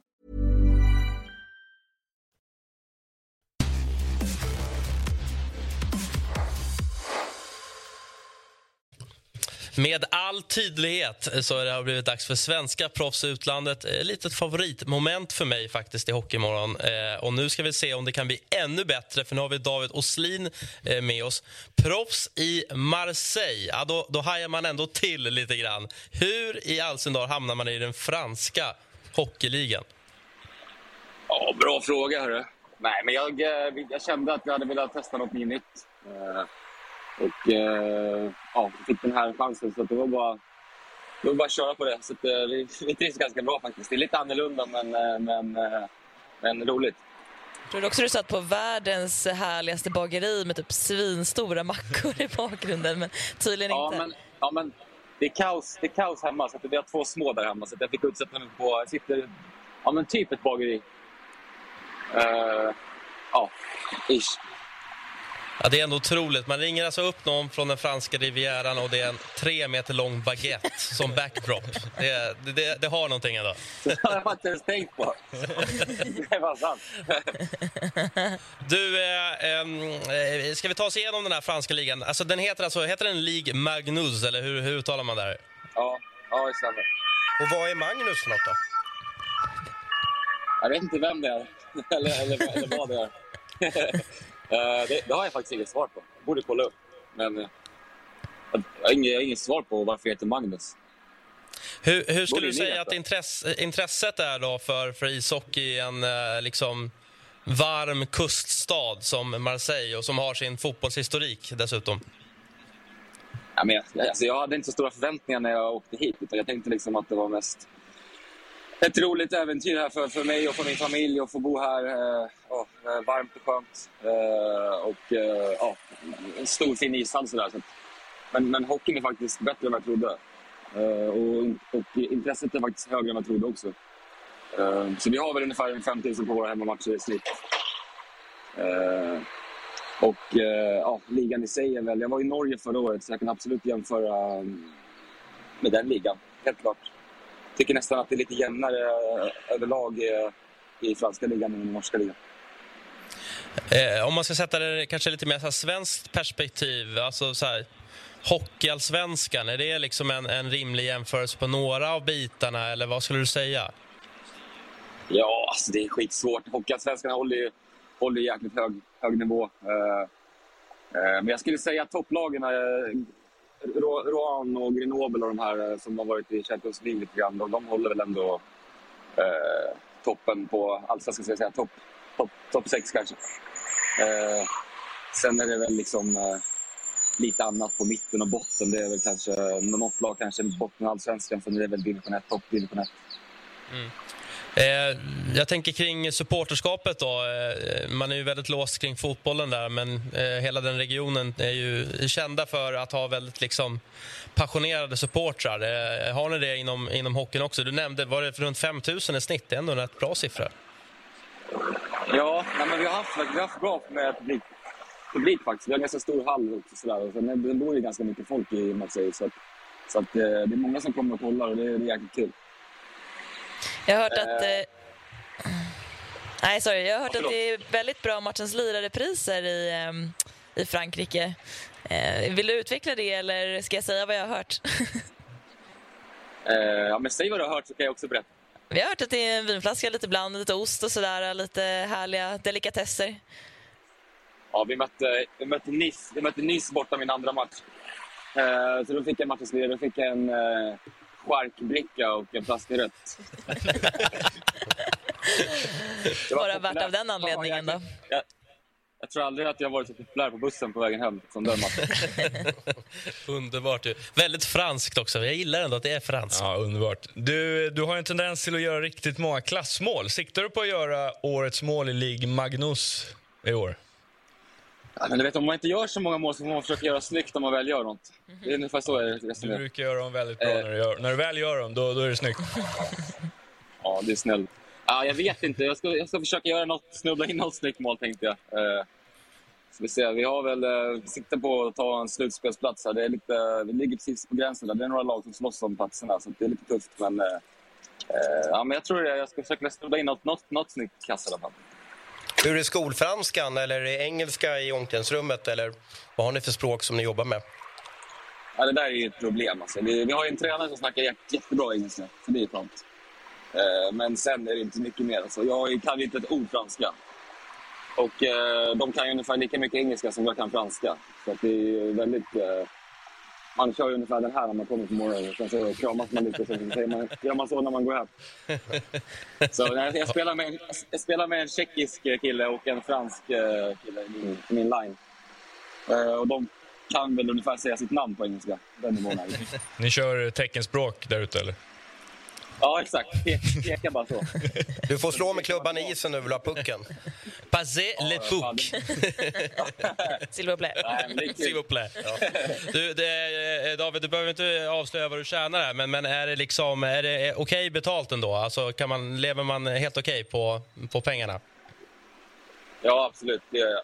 Med all tydlighet så har det har blivit dags för svenska proffs i utlandet. Eh, ett litet favoritmoment för mig faktiskt i Hockeymorgon. Eh, och nu ska vi se om det kan bli ännu bättre för nu har vi David Oslin eh, med oss. Proffs i Marseille, ja, då, då hajar man ändå till lite grann. Hur i all sin dar hamnar man i den franska hockeyligan? Ja, bra fråga. Hörru. Nej, men jag, jag kände att jag hade velat testa något nytt. Och eh, ja, fick den här chansen, så att det var bara det var bara att köra på det. Så eh, vi, vi trivs ganska bra faktiskt. Det är lite annorlunda, men, eh, men, eh, men roligt. Jag trodde också du satt på världens härligaste bageri med typ svinstora mackor i bakgrunden, men tydligen Ja, inte. men, ja, men det är kaos, det är kaos hemma, så att vi har två små där hemma. Så att jag fick utsätta mig på... Jag sitter ja, men typ ett bageri. Eh, ja, ish. Ja, det är ändå otroligt. Man ringer alltså upp någon från den franska rivieran och det är en tre meter lång baguette som backdrop. Det, det, det, det har någonting ändå. Det har jag inte ens tänkt på. Det var sant. Du, eh, eh, ska vi ta oss igenom den här franska ligan? Alltså, den heter alltså, heter den Ligue Magnus, eller hur, hur uttalar man det här? Ja, ja det stämmer. Och vad är Magnus för något då? Jag vet inte vem det är, eller, eller, eller vad det är. Eh, det, det har jag faktiskt inget svar på. Jag borde kolla upp. Men eh, jag har inget, inget svar på varför jag heter Magnus. Hur, hur skulle du säga att intress, intresset är då för, för ishockey i en eh, liksom varm kuststad som Marseille och som har sin fotbollshistorik dessutom? Ja, men jag, alltså jag hade inte så stora förväntningar när jag åkte hit. Utan jag tänkte liksom att det var mest ett roligt äventyr här för, för mig och för min familj att få bo här. Eh, ja, eh, varmt och skönt. Eh, och eh, ja, en stor fin ishall sådär. Så men, men hockeyn är faktiskt bättre än vad jag trodde. Eh, och, och intresset är faktiskt högre än vad jag trodde också. Eh, så vi har väl ungefär 5 000 på våra hemmamatcher i snitt. Eh, och eh, ja, ligan i sig är väl... Jag var i Norge förra året så jag kan absolut jämföra mm, med den ligan. Helt klart tycker nästan att det är lite jämnare eh, överlag eh, i franska ligan än i norska ligan. Eh, om man ska sätta det kanske lite mer så här svenskt perspektiv, alltså så här, hockeyallsvenskan, är det liksom en, en rimlig jämförelse på några av bitarna eller vad skulle du säga? Ja, alltså det är skitsvårt. Hockeyallsvenskan håller ju håller jäkligt hög, hög nivå. Eh, eh, men jag skulle säga att topplagen, eh, Rouen och Grenoble och de här eh, som har varit i Champions League lite grann, de, de håller väl ändå eh, toppen på allsvenskan, ska jag säga. Topp top, top sex kanske. Eh, sen är det väl liksom eh, lite annat på mitten och botten. Det är väl kanske något lag kanske botten av allsvenskan, sen är det väl division 1, topp division 1. Mm. Eh, jag tänker kring supporterskapet då. Eh, man är ju väldigt låst kring fotbollen där, men eh, hela den regionen är ju kända för att ha väldigt liksom passionerade supportrar. Eh, har ni det inom, inom hockeyn också? Du nämnde, var det runt 5 000 i snitt? Det är ändå en rätt bra siffra. Ja, nej, men vi har haft, vi har haft bra med publik, publik faktiskt. Vi har en ganska stor hall också. Sådär. Och sen det bor ju ganska mycket folk i Marseille. Så, att, så att, eh, det är många som kommer och kollar och det är, det är jäkligt kul. Jag har hört att... Eh, nej, sorry. Jag har hört Ja, att det är väldigt bra matchens lirare-priser i, ehm, i Frankrike. Eh, vill du utveckla det eller ska jag säga vad jag har hört? Eh, ja, men säg vad du har hört så kan jag också berätta. Vi har hört att det är en vinflaska lite bland, lite ost och sådär, lite härliga delikatesser. Ja, vi mötte, vi mötte Nice, vi mötte Nice borta min andra match. Eh, så då fick jag matchens lirare. Då fick jag en eh, charkbricka och en flaska rött. Det var Bara värt av den anledningen då. Jag, jag tror aldrig att jag varit så populär på bussen på vägen hem som den matchen. Underbart. ju. Väldigt franskt också. Jag gillar ändå att det är franskt. Ja, underbart. Du, du har en tendens till att göra riktigt många klassmål. Siktar du på att göra årets mål i Ligue Magnus i år? Ja, men du vet, om man inte gör så många mål så får man försöka göra snyggt om man väl gör något. Det är ungefär så jag Du brukar göra dem väldigt bra Eh. när du, gör, när du väl gör dem. Då, då är det snyggt. Ja, det är snällt. Ja, jag vet inte. Jag ska, jag ska försöka göra något, snubbla in något snyggt mål tänkte jag. Eh, vi, se. vi har väl eh, siktar på att ta en slutspelsplats här. Det är lite, vi ligger precis på gränsen där. Det är några lag som slåss om platserna så det är lite tufft. Men, eh, eh, ja, men jag tror det. Jag ska försöka snubbla in något, något, något snyggt kast i alla fall. Hur är skolfranskan eller är engelska i omklädningsrummet eller vad har ni för språk som ni jobbar med? Ja, det där är ju ett problem. Alltså. Vi, vi har ju en tränare som snackar jätte, jättebra engelska, så det är skönt. Eh, men sen är det inte mycket mer. Alltså. Jag kan inte ett ord franska. Och eh, de kan ju ungefär lika mycket engelska som jag kan franska. Så att det är väldigt... Eh, man kör ju ungefär den här när man kommer på morgonen. Sen så kramas man lite och sen så säger man, gör man så när man går hem. Så nej, jag, spelar med, en- jag spelar med en tjeckisk kille och en fransk eh, kille i min, min line. Eh, och de kan väl ungefär säga sitt namn på engelska. Den nivån. Ni kör teckenspråk där ute, eller? Ja, exakt. Pe- Peka bara så. Du får slå med klubban i isen när du vill ha pucken. Passez le puck. S'il vous plaît. S'il kul. vous plaît. Du, det, eh, David, du behöver inte avslöja vad du tjänar här, men, men är det, liksom, är det eh, okej betalt ändå? Alltså, kan man, lever man helt okej på, på pengarna? Ja, absolut. Det gör jag.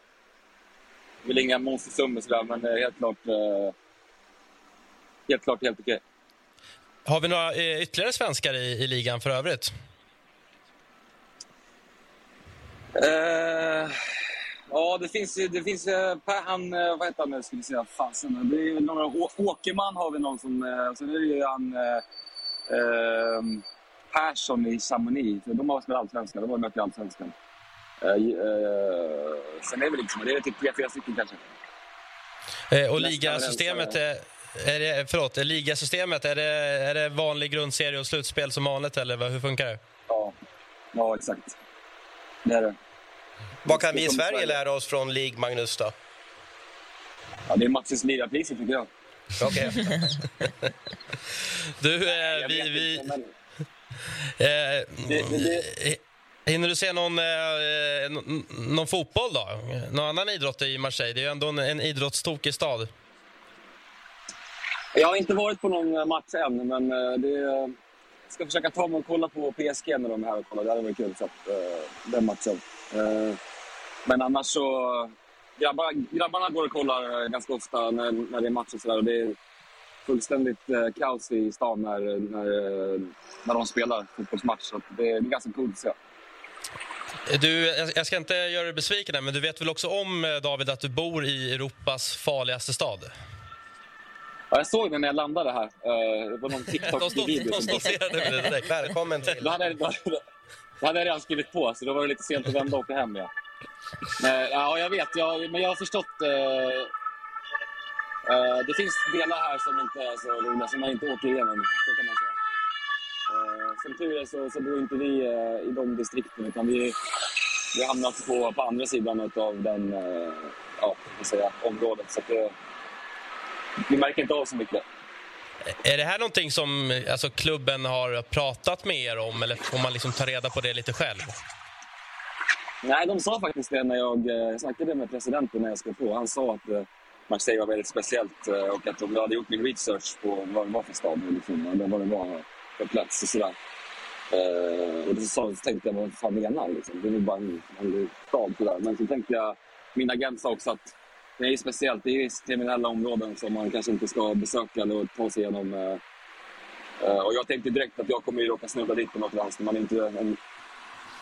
Det är väl inga monstersummor men det är helt klart, eh, helt, klart helt okej. Har vi några eh, ytterligare svenskar i, i ligan för övrigt? Eh, ja, det finns. Det finns, eh, per, han, eh, vad heter han nu? Ska vi säga. Fasen. Det är några, Å- Åkerman har vi någon som... Sen är det ju han... Eh, Persson i Chamonix. De har spelat allsvenskan. De har mött i allsvenskan. Eh, eh, sen är det väl så. Det är typ tre, fyra stycken kanske. Och ligasystemet, är, det, förlåt, är ligasystemet, är det, är det vanlig grundserie och slutspel som vanligt, eller hur funkar det? Ja, ja exakt. Det är det. Vad kan vi i Sverige lära oss från League Magnus då? Ja, det är matchens lirapriser tycker jag. Okej. Du, eh, Jag vi, vi, inte, men- eh, Det- det- det- eh, Hinner du se någon, eh, n- någon fotboll då? Någon annan idrott i Marseille? Det är ju ändå en, en idrottstokig stad. Jag har inte varit på någon eh, match än, men eh, det, jag ska försöka ta mig och kolla på PSG när de är här och kollar. Det hade varit kul, så att, uh, den matchen. Uh, Men annars så... Grabbarna, grabbarna går och kollar ganska ofta när, när det är match och sådär. Det är fullständigt uh, kaos i stan när, när, när de spelar fotbollsmatch. Så att det, är ganska coolt att se. Du, jag ska inte göra dig besviken, här, men du vet väl också om, David, att du bor i Europas farligaste stad? Ja, jag såg det när jag landade här. Eh, Det var någon De TikTok-video. de stod med det direkt. Välkommen till. Då hade, jag, då, då hade jag redan skrivit på, så då var det lite sent att vända och åka hem. Ja, men, ja jag vet. Jag, men jag har förstått... Eh, eh, det finns delar här som inte är så roliga, som man inte åker igenom. Så kan man säga. Eh, som tur är så, så bor inte vi eh, i de distrikten, utan vi, vi har hamnat på, på andra sidan av den, eh, ja, säga, området. Så att det, vi märker inte av så mycket. Är det här någonting som alltså, klubben har pratat med er om, eller får man liksom ta reda på det lite själv? Nej, de sa faktiskt det när jag eh, snackade med presidenten när jag skrev på. Han sa att eh, Marseille var väldigt speciellt eh, och att de hade gjort min research på vad det var för stad liksom, och vad det var för plats och sådär. Och då så, tänkte jag, vad fan menar han? Liksom? Det är nog bara en vanlig stad. Sådär. Men så tänkte jag, min agent sa också att det är ju speciellt. Det är ju kriminella områden som man kanske inte ska besöka eller ta sig igenom. Eh, eh, och jag tänkte direkt att jag kommer ju råka snubbla dit på något vänster. Man är inte den,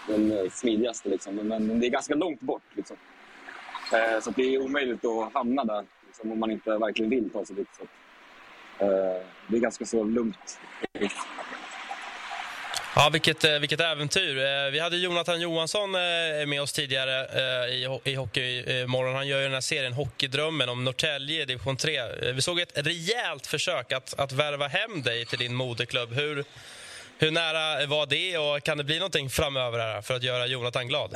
den eh, smidigaste. Liksom. Men, det är ganska långt bort. Liksom. Så det är omöjligt att hamna där liksom, om man inte verkligen vill ta sig dit. Så. det är ganska så lugnt. Ja, vilket, eh, vilket äventyr. Eh, vi hade Jonathan Johansson eh, med oss tidigare i, Hockeymorgon. Han gör ju den här serien Hockeydrömmen om Norrtälje i division 3. Vi såg ett rejält försök att, att värva hem dig till din moderklubb. Hur, hur nära var det och kan det bli någonting framöver här för att göra Jonathan glad?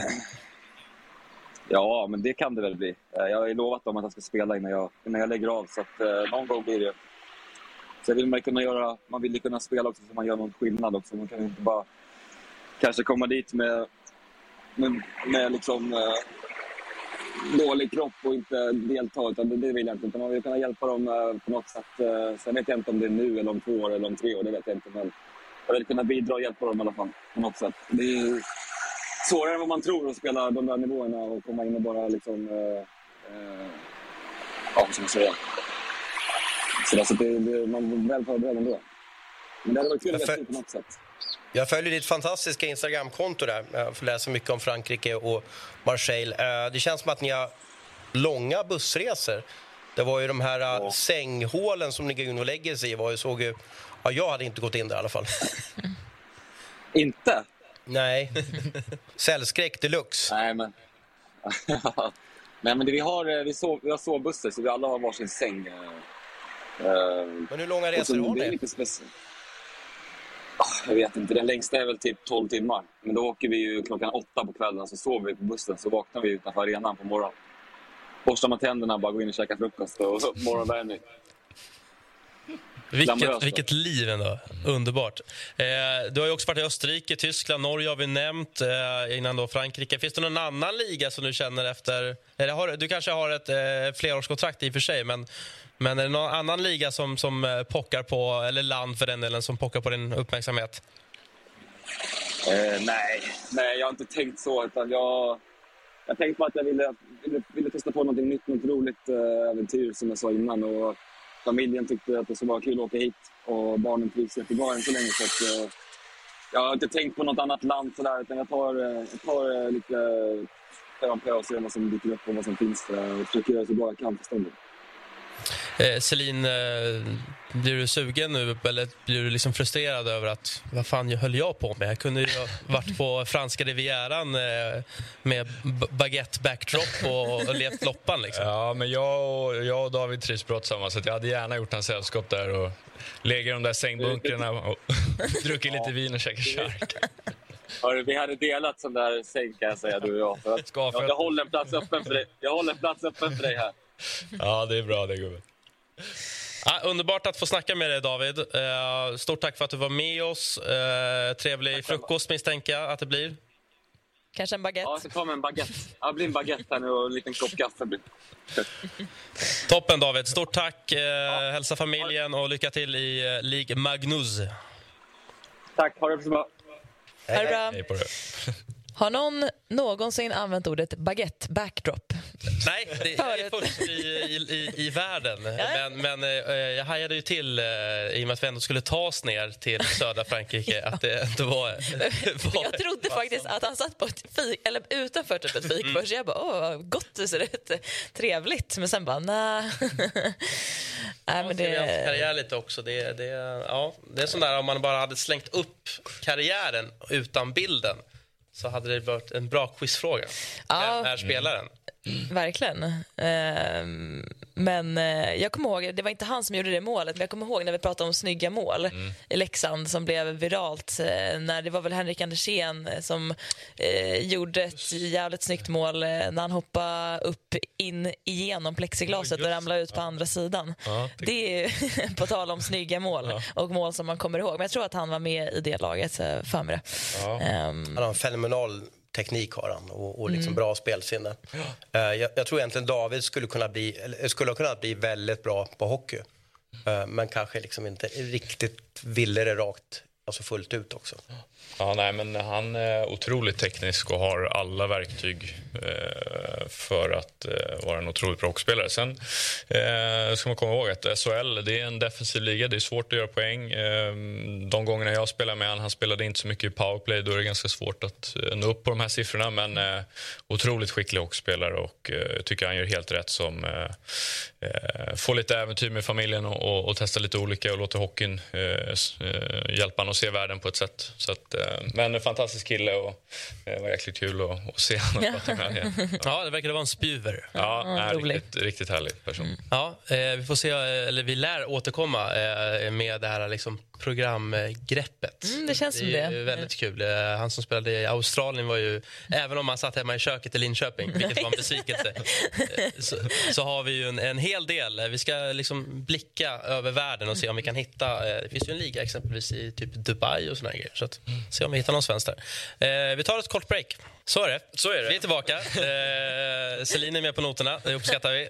Ja, men det kan det väl bli. Jag har ju lovat dem att jag ska spela innan jag, innan jag lägger av, så att, eh, någon gång blir det. Sen vill man ju kunna göra, man vill ju kunna spela också så man gör någon skillnad också. Man kan ju inte bara kanske komma dit med, med, med liksom, eh, dålig kropp och inte delta, utan det, det vill jag inte. Utan man vill kunna hjälpa dem eh, på något sätt. Eh, sen vet jag inte om det är nu, eller om två år eller om tre år, det vet jag inte. Men jag vill kunna bidra och hjälpa dem i alla fall, på något sätt. Det är, svårare än vad man tror att spela de där nivåerna och komma in och bara liksom... Eh, eh, ja, vad ska man säga? Så alltså det, det, man är väl förberedd ändå. Men det hade varit kul att veta på något sätt. Jag följer ditt fantastiska Instagramkonto där. Jag får läsa mycket om Frankrike och Marseille. Eh, Det känns som att ni har långa bussresor. Det var ju de här eh, sänghålen som ni går in och lägger sig i. Var ju, såg ju, ja, jag hade inte gått in där i alla fall. Inte? Nej. Cellskräck deluxe. Nej, men... Nej, men det, vi, har, eh, vi, sov, vi har sovbussar, så vi alla har varsin säng. Eh, eh, Men hur långa och så resor har ni? Ah, Jag vet inte, den längsta är väl typ 12 timmar. Men då åker vi ju klockan åtta på kvällen, så sover vi på bussen, så vaknar vi utanför arenan på morgonen. Borstar man tänderna, bara går in och käkar frukost och morgonvärmning. Vilket, vilket liv ändå. Underbart. Eh, du har ju också varit i Österrike, Tyskland, Norge har vi nämnt eh, innan då Frankrike. Finns det någon annan liga som du känner efter... Eller har, du kanske har ett eh, flerårskontrakt i och för sig, men, men är det någon annan liga som, som eh, pockar på, eller land för den delen, som pockar på din uppmärksamhet? Eh, nej. nej, jag har inte tänkt så. Utan jag, jag tänkte på att jag ville, ville, ville testa på något nytt, något roligt eh, äventyr som jag sa innan. Och familjen tyckte att det skulle vara kul att åka hit och barnen trivs jättebra än så länge. Så att, eh, jag har inte tänkt på något annat land sådär, utan jag tar, eh, jag tar lite pö om pö och ser vad som dyker upp och vad som finns. Och försöker göra så bra jag kan för stunden. Eh, Celine, eh, blir du sugen nu eller blir du liksom frustrerad över att vad fan höll jag på med? Jag kunde ju ha varit på franska rivieran eh, med baguette backdrop och, och levt loppan. Liksom. Ja, men jag och, jag och David trivs bra tillsammans, så jag hade gärna gjort en sällskap där och legat i de där sängbunkrarna och druckit lite vin och käkat chark. Hörru, vi hade delat sån där säng kan jag säga, du och jag. För att jag, jag, håller en plats öppen för dig. jag håller en plats öppen för dig här. Ja, det är bra det gubben. Ah, underbart att få snacka med dig, David. Eh, stort tack för att du var med oss. Eh, trevlig frukost misstänker jag att det blir. Kanske en baguette? Ja, så ta med en baguette. Ja, det blir en baguette här nu och en liten kopp kaffe. Toppen, David. Stort tack. Eh, hälsa familjen och lycka till i eh, Ligue Magnus. Tack, ha det så bra. Ha det bra. Hej på det. Har någon någonsin använt ordet baguette backdrop? Nej, det jag är först i, i, i, världen. Men, men eh, jag hajade ju till, eh, i och med att vi ändå skulle ta oss ner till södra Frankrike, att det inte var... var Jag trodde faktiskt att han satt på ett fik, eller utanför typ ett fik Mm. först. Jag bara, åh vad gott det ser ut, trevligt. Men sen bara, nej. nej men Det... det... karriär lite också. Det, det, ja, det är sån där om man bara hade slängt upp karriären utan bilden så hade det varit en bra quizfråga. Ja. Vem är spelaren? Verkligen. Ehm, men eh, jag kommer ihåg, det var inte han som gjorde det målet, men jag kommer ihåg när vi pratade om snygga mål i Leksand som blev viralt. eh, när Det var väl Henrik Andersén eh, som eh, gjorde ett jävligt snyggt mål eh, när han hoppade upp in igenom plexiglaset och ramlade ut på andra sidan. Ja, Det är på tal om snygga mål och mål som man kommer ihåg. Men jag tror att han var med i det laget, eh, för mig det. Ehm, Han har en fenomenal teknik har han och, och liksom Mm. bra spelsinne. Eh, jag, jag tror egentligen David skulle kunna bli, skulle ha kunnat bli väldigt bra på hockey. Eh, men kanske liksom inte riktigt ville det rakt, alltså fullt ut också. Ja, nej, men han är otroligt teknisk och har alla verktyg eh, för att eh, vara en otroligt bra hockeyspelare. Sen eh, ska man komma ihåg att SHL det är en defensiv liga. Det är svårt att göra poäng. Eh, de gångerna jag spelade med honom, han spelade inte så mycket i powerplay. Då är det ganska svårt att eh, nå upp på de här siffrorna. Men eh, otroligt skicklig hockeyspelare och eh, jag tycker han gör helt rätt som eh, eh får lite äventyr med familjen och, och, och testar lite olika och låter hockeyn eh, eh hjälpa honom att se världen på ett sätt. Så att, eh, men en fantastisk kille och det var jäkligt kul att, att se honom prata med igen. Ja, det verkar vara en spjuver. Ja, Ja, riktigt, riktigt härlig person. Ja, eh, vi får se, eh, eller vi lär återkomma eh, med det här liksom, programgreppet. Mm, det känns som är det. väldigt kul. Eh, han som spelade i Australien var ju, även om han satt hemma i köket i Linköping, vilket var en besvikelse, eh, så, så har vi ju en, en hel del. Eh, Vi ska liksom blicka över världen och se om vi kan hitta, det finns ju en liga exempelvis i typ Dubai och såna här grejer, så att, se om vi hittar någon svensk där. Vi tar ett kort break. Så är det. Så är det. Vi är tillbaka. Celine är med på noterna, det uppskattar vi.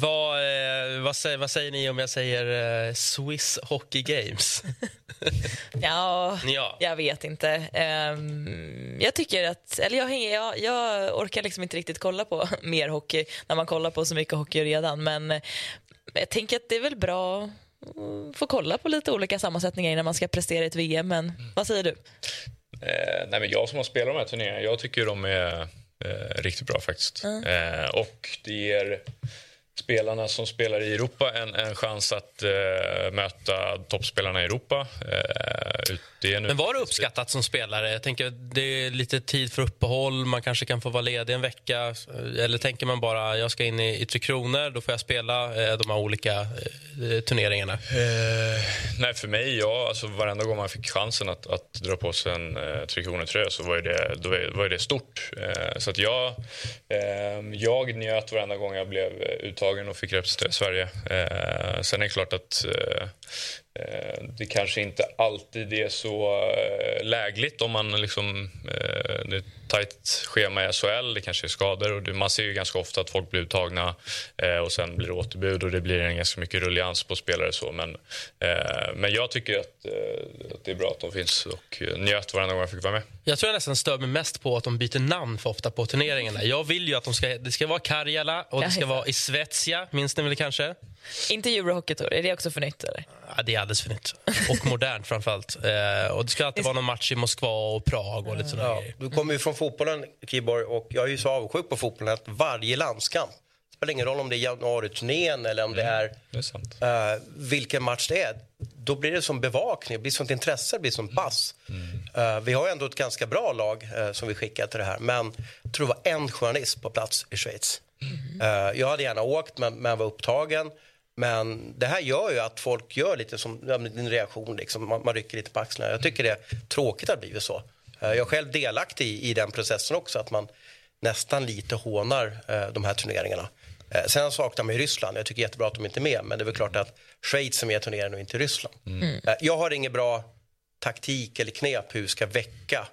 Vad, eh, vad, säger, vad säger ni om jag säger eh, Swiss Hockey Games? Ja, Ja. jag vet inte. Ehm, jag tycker att, eller jag, hänger, jag, jag orkar liksom inte riktigt kolla på mer hockey när man kollar på så mycket hockey redan. Men eh, jag tänker att det är väl bra att få kolla på lite olika sammansättningar innan man ska prestera i ett VM. Men vad säger du? Eh, nej, men jag som har spelat de här turneringarna, jag tycker de är eh, riktigt bra faktiskt. Eh, och det ger spelarna som spelar i Europa en, en chans att eh, möta toppspelarna i Europa. Eh, ut- det Men var det uppskattat som spelare? Jag tänker det är lite tid för uppehåll, man kanske kan få vara ledig en vecka. Eller tänker man bara jag ska in i, i Tre Kronor, då får jag spela eh, de här olika eh, turneringarna? Eh, nej, för mig, ja, alltså varenda gång man fick chansen att, att dra på sig en eh, Tre Kronor-tröja så var det, då var, det stort. Eh, så att jag, eh, jag njöt varenda gång jag blev uttagen och fick representera Sverige. Eh, sen är det klart att det kanske inte alltid är så eh, lägligt om man liksom... Eh, det är ett tajt schema i SHL, det kanske är skador och det, man ser ju ganska ofta att folk blir uttagna eh, och sen blir det återbud och det blir en ganska mycket rullians på spelare så men, eh, men jag tycker att, eh, att det är bra att de finns och njöt varenda gång jag fick vara med. Jag tror jag nästan stör mig mest på att de byter namn för ofta på turneringarna. Jag vill ju att de ska, det ska vara Karjala och det ska vara i Svezia, minns ni väl kanske? Inte Eurohockey Tour, är det också för nytt? Eller? Ja, det är alldeles för nytt. Och modernt framförallt. Eh, och det ska alltid vara någon match i Moskva och Prag och lite sådana Ja, grejer. du kommer ju från fotbollen, Kiborg, och jag är ju så avundsjuk på fotbollen att varje landskamp, det spelar ingen roll om det är januariturnén eller om det är Det är sant. eh, vilken match det är. Då blir det som bevakning, det blir sånt intresse, det blir som pass. Eh, vi har ändå ett ganska bra lag eh, som vi skickar till det här, men jag tror det var en journalist på plats i Schweiz. Eh, jag hade gärna åkt, men, men var upptagen. Men det här gör ju att folk gör lite som din reaktion, liksom. man, man rycker lite på axlarna. Jag tycker det är tråkigt att det blivit så. Eh, jag är själv delaktig i, i den processen också, att man nästan lite hånar eh, de här turneringarna. Eh, sen saknar man ju Ryssland. Jag tycker jättebra att de inte är med, men det är väl klart att Schweiz som är turneringen och inte Ryssland. Eh, jag har ingen bra taktik eller knep hur vi ska väcka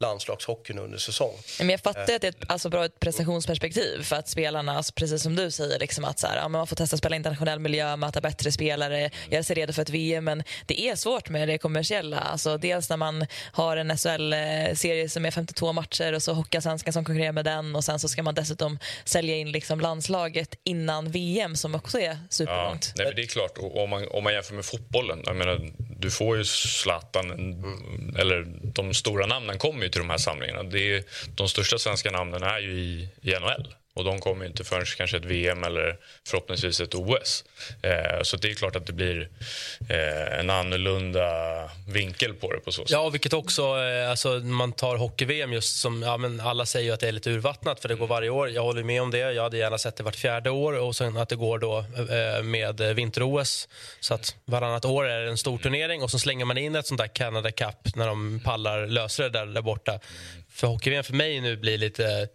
landslagshockeyn under säsong. Men jag fattar att det är ett, alltså bra ett prestationsperspektiv för att spelarna, alltså precis som du säger, liksom att så här, ja, men man får testa spela i internationell miljö, möta bättre spelare, göra sig redo för ett VM. Men det är svårt med det kommersiella. Alltså, dels när man har en SHL-serie som är 52 matcher och så Hockeyallsvenskan som konkurrerar med den och sen så ska man dessutom sälja in liksom landslaget innan VM som också är Ja, superlångt. nej, men det är klart. Och om, man, om man jämför med fotbollen. Jag menar, du får ju Zlatan, en- eller de stora namnen kommer ju till de här samlingarna. Det är, de största svenska namnen är ju i, i NHL. Och de kommer ju inte förrän kanske ett VM eller förhoppningsvis ett OS. Eh, så det är klart att det blir eh, en annorlunda vinkel på det på så sätt. Ja, vilket också, eh, alltså man tar hockey-VM just som, ja men alla säger ju att det är lite urvattnat för det går varje år. Jag håller med om det. Jag hade gärna sett det vart fjärde år och sen att det går då eh, med vinter-OS. Så att varannat år är det en stor turnering och så slänger man in ett sånt där Canada Cup när de pallar löser det där, där borta. För hockey-VM för mig nu blir lite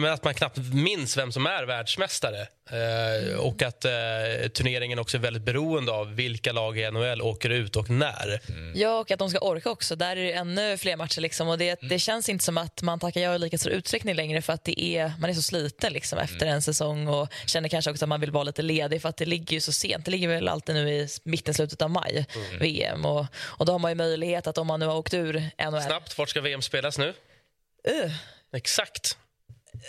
men att man knappt minns vem som är världsmästare. Eh, och att eh, turneringen också är väldigt beroende av vilka lag i NHL åker ut och när. Ja, och att de ska orka också. Där är det ännu fler matcher. Liksom. Och det, det känns inte som att man tackar ja i lika stor utsträckning längre för att det är, man är så sliten liksom, efter en säsong och känner kanske också att man vill vara lite ledig för att det ligger ju så sent. Det ligger väl alltid nu i mitten, slutet av maj, VM. Och, och då har man ju möjlighet att om man nu har åkt ur NHL... Snabbt, vart ska VM spelas nu? Uh. Exakt.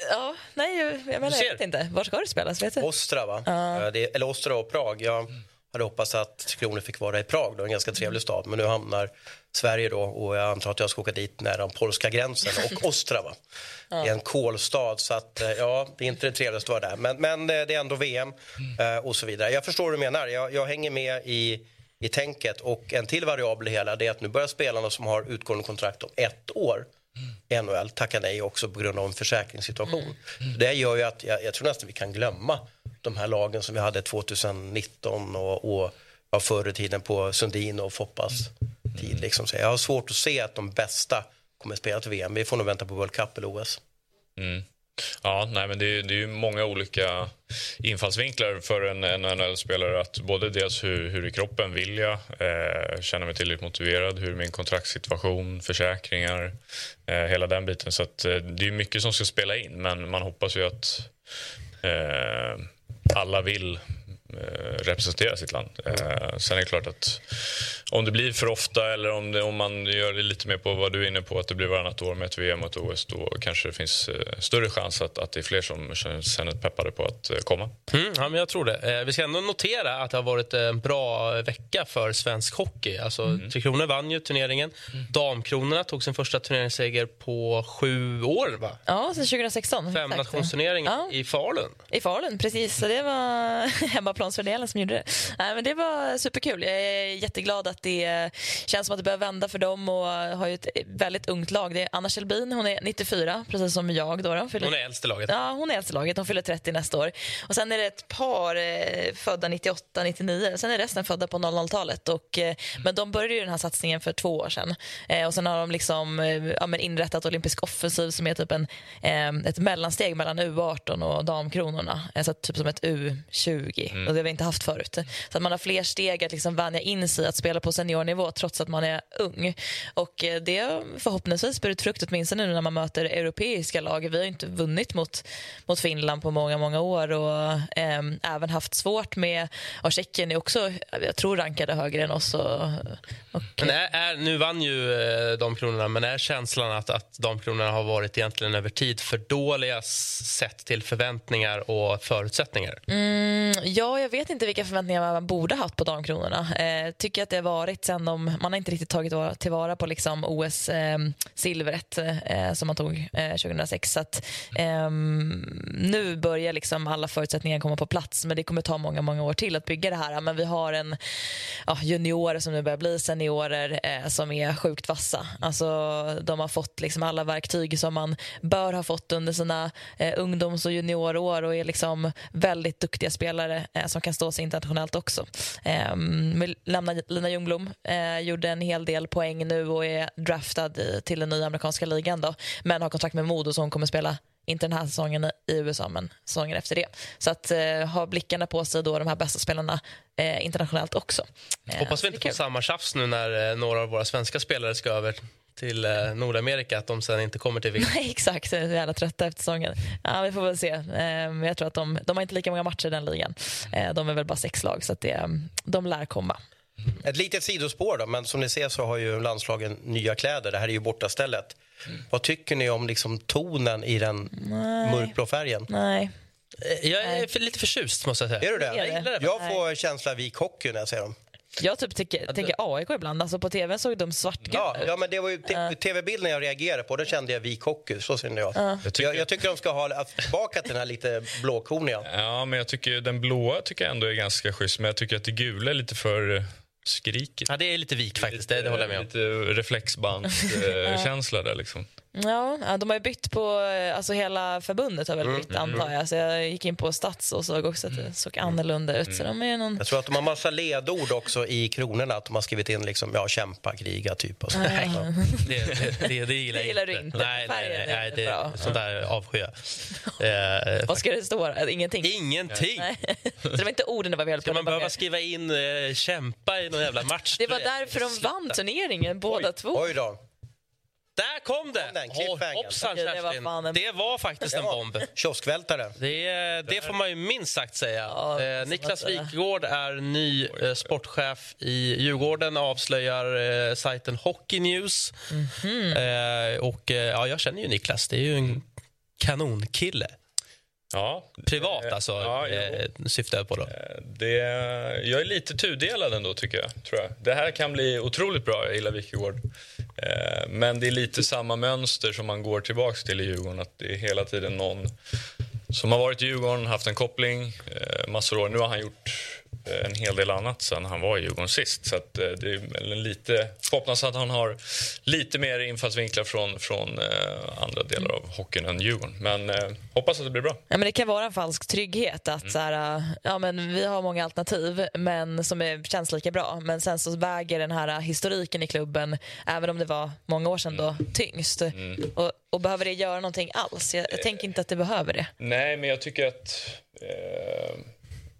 Ja, nej, jag, menar, jag vet inte. Var ska det spelas? Vet du? Ostra, va? Ja. Eh, Det, eller Ostra och Prag. Jag hade hoppats att Tre Kronor fick vara i Prag, då, en ganska trevlig stad. Men nu hamnar Sverige då och jag antar att jag ska åka dit nära den polska gränsen och Ostrava. Det är en kolstad så att eh, ja, det är inte det trevligaste att vara där. Men, men eh, det är ändå VM och så vidare. Jag förstår vad du menar. Jag, jag hänger med i, i tänket och en till variabel i hela det är att nu börjar spelarna som har utgående kontrakt om ett år NHL tacka nej också på grund av en försäkringssituation. Det gör ju att jag, jag tror nästan vi kan glömma de här lagen som vi hade 2019 och, och ja, förr i tiden på Sundin och Foppas tid. Liksom. Så jag har svårt att se att de bästa kommer att spela till VM. Vi får nog vänta på World Cup eller OS. Ja, nej, men det är, det är ju många olika infallsvinklar för en, en NHL-spelare. att Både dels hur, hur i kroppen vill jag eh, känna mig tillräckligt motiverad, hur är min kontraktssituation, försäkringar, eh, hela den biten. Så att, eh, det är mycket som ska spela in, men man hoppas ju att eh, alla vill representera sitt land. Eh, sen är det klart att om det blir för ofta eller om, det, om man gör det lite mer på vad du är inne på, att det blir varannat år med ett VM och ett OS, då kanske det finns eh, större chans att, att det är fler som känner sig peppade på att eh, komma. Mm, ja, men jag tror det. Eh, vi ska ändå notera att det har varit en bra vecka för svensk hockey. Alltså, Tre Kronor vann ju turneringen. Damkronorna tog sin första turneringsseger på sju år. Va? Ja, sen 2016. Fem nationsturneringen Ja. i Falun. I Falun, precis. Så det var hemmaplansfördelen som gjorde det. Nej, men det var superkul. Jag är jätteglad att det känns som att det börjar vända för dem och har ju ett väldigt ungt lag. Det är Anna Kjellbin, hon är 94, precis som jag. Då, då. Fyller... Hon är äldst i laget. Ja, hon är äldst i laget. Hon fyller 30 nästa år. Och Sen är det ett par eh, födda 98, 99. Sen är resten födda på 00-talet. Och, eh, men de började ju den här satsningen för två år sedan. Eh, och Sen har de liksom, eh, ja, inrättat Olympisk offensiv som är typ en, eh, ett mellansteg mellan U18 och damkronorna. Alltså typ som ett U20. Och det har vi inte haft förut. Så att man har fler steg att liksom vänja in sig att spela på seniornivå trots att man är ung. Och eh, det har förhoppningsvis burit frukt åtminstone nu när man möter europeiska lag. Vi har inte vunnit mot, mot Finland på många, många år och ehm, även haft svårt med, och Tjeckien är också, jag tror rankade högre än oss. Och, och, Men är, är, nu vann ju eh, Damkronorna, men är känslan att, att Damkronorna har varit egentligen över tid för dåliga sett till förväntningar och förutsättningar? Mm, ja, jag vet inte vilka förväntningar man borde haft på Damkronorna. Eh, tycker att det har varit sen de, man har inte riktigt tagit tillvara på liksom OS-silvret ehm, eh, som man tog eh, 2006. Så att, ehm, nu börjar liksom alla förutsättningar komma på plats men det kommer ta många, många år till att bygga det här. Men vi har en ja, juniorer som nu börjar bli seniorer eh, som är sjukt vassa. Alltså, de har fått liksom alla verktyg som man bör ha fått under sina eh, ungdoms och juniorår och är liksom väldigt duktiga spelare eh, som kan stå sig internationellt också. Eh, vi lämnar Lina Ljungblom, eh, gjorde en hel del poäng nu och är draftad till den nya amerikanska ligan då, men har kontrakt med Modo så hon kommer spela inte den här säsongen i USA, men säsongen efter det. Så att eh, ha blickarna på sig då, de här bästa spelarna eh, internationellt också. Eh, Hoppas vi inte får samma tjafs nu när eh, några av våra svenska spelare ska över till eh, Nordamerika, att de sen inte kommer till VM. Nej, exakt. Jag är jävla trötta efter säsongen. Ja, vi får väl se. Eh, jag tror att de, de har inte lika många matcher i den ligan. Eh, de är väl bara sex lag, så att det, de lär komma. Ett litet sidospår då, men som ni ser så har ju landslagen nya kläder. Det här är ju bortastället. Vad tycker ni om liksom tonen i den Nej. mörkblå färgen? Nej. Eh, Jag är för, lite förtjust, måste jag säga. Är du det? Jag det. Jag får känsla av vik hockey när jag ser dem. Jag typ tycker, tänker AIK ibland. Alltså på tv såg de svartgula Ja, ut. ja, men det var ju te- tv-bilden jag reagerade på. Då kände jag vik hockey. Så kände jag. Ja. Jag, tycker... Jag, tycker de ska ha tillbaka till den här lite blåkorniga. Ja, men jag tycker den blåa tycker jag ändå är ganska schysst, men jag tycker att det gula är lite för eh, skrikigt. Ja, det är lite vik faktiskt, det, det håller jag med om. Lite reflexbandskänsla där liksom. Ja, de har ju bytt på, eh, alltså hela förbundet har väl Mm. bytt antar jag. Så jag gick in på Stats och såg också att det såg annorlunda ut. Så de är någon... Jag tror att de har massa ledord också i kronorna. Att de har skrivit in liksom, ja, kämpa, kriga, typ. Och så. Nej. Det, det, det, det gillar, Det gillar du inte. Nej, nej, nej, är nej inte det, bra. sånt där avskyr jag. Eh, Vad ska det stå? Äh, Ingenting? Ingenting. Nej. Så det var inte orden det var fel på. Ska man behöva skriva in eh, kämpa i någon jävla match? Det var därför de vann turneringen båda två. Oj då. Där kom det! den, cliffhangern. hoppsan, Okej, det var Kerstin. en- Det var faktiskt en bomb. Kioskvältare. Det, det får man ju minst sagt säga. Ja, eh, Niklas. Wikegård är ny eh, sportchef i Djurgården avslöjar eh, sajten Hockey News. Mhm. eh, och, eh, ja, jag känner ju Niklas. Det är ju en kanonkille. Ja, Privat alltså, Ja, eh, syftar jag på då. Det, jag är lite tudelad ändå, tycker jag. Tror jag. Det här kan bli otroligt bra. Jag gillar Wikegård. Eh, men det är lite samma mönster som man går tillbaka till i Djurgården. Att det är hela tiden någon som har varit i Djurgården, haft en koppling eh, massor massor år. Nu har han gjort en hel del annat sen han var i Djurgården sist. Så eh, det är lite, hoppas att han har lite mer infallsvinklar från, från eh, andra delar av hockeyn än Djurgården. Men eh, hoppas att det blir bra. Ja, men det kan vara en falsk trygghet att så här, ja, men vi har många alternativ men som är, känns lika bra. Men sen så väger den här historiken i klubben, även om det var många år sedan, då, tyngst. Och, och behöver det göra någonting alls? Jag, jag tänker inte att det behöver det. Nej, men jag tycker att... Eh,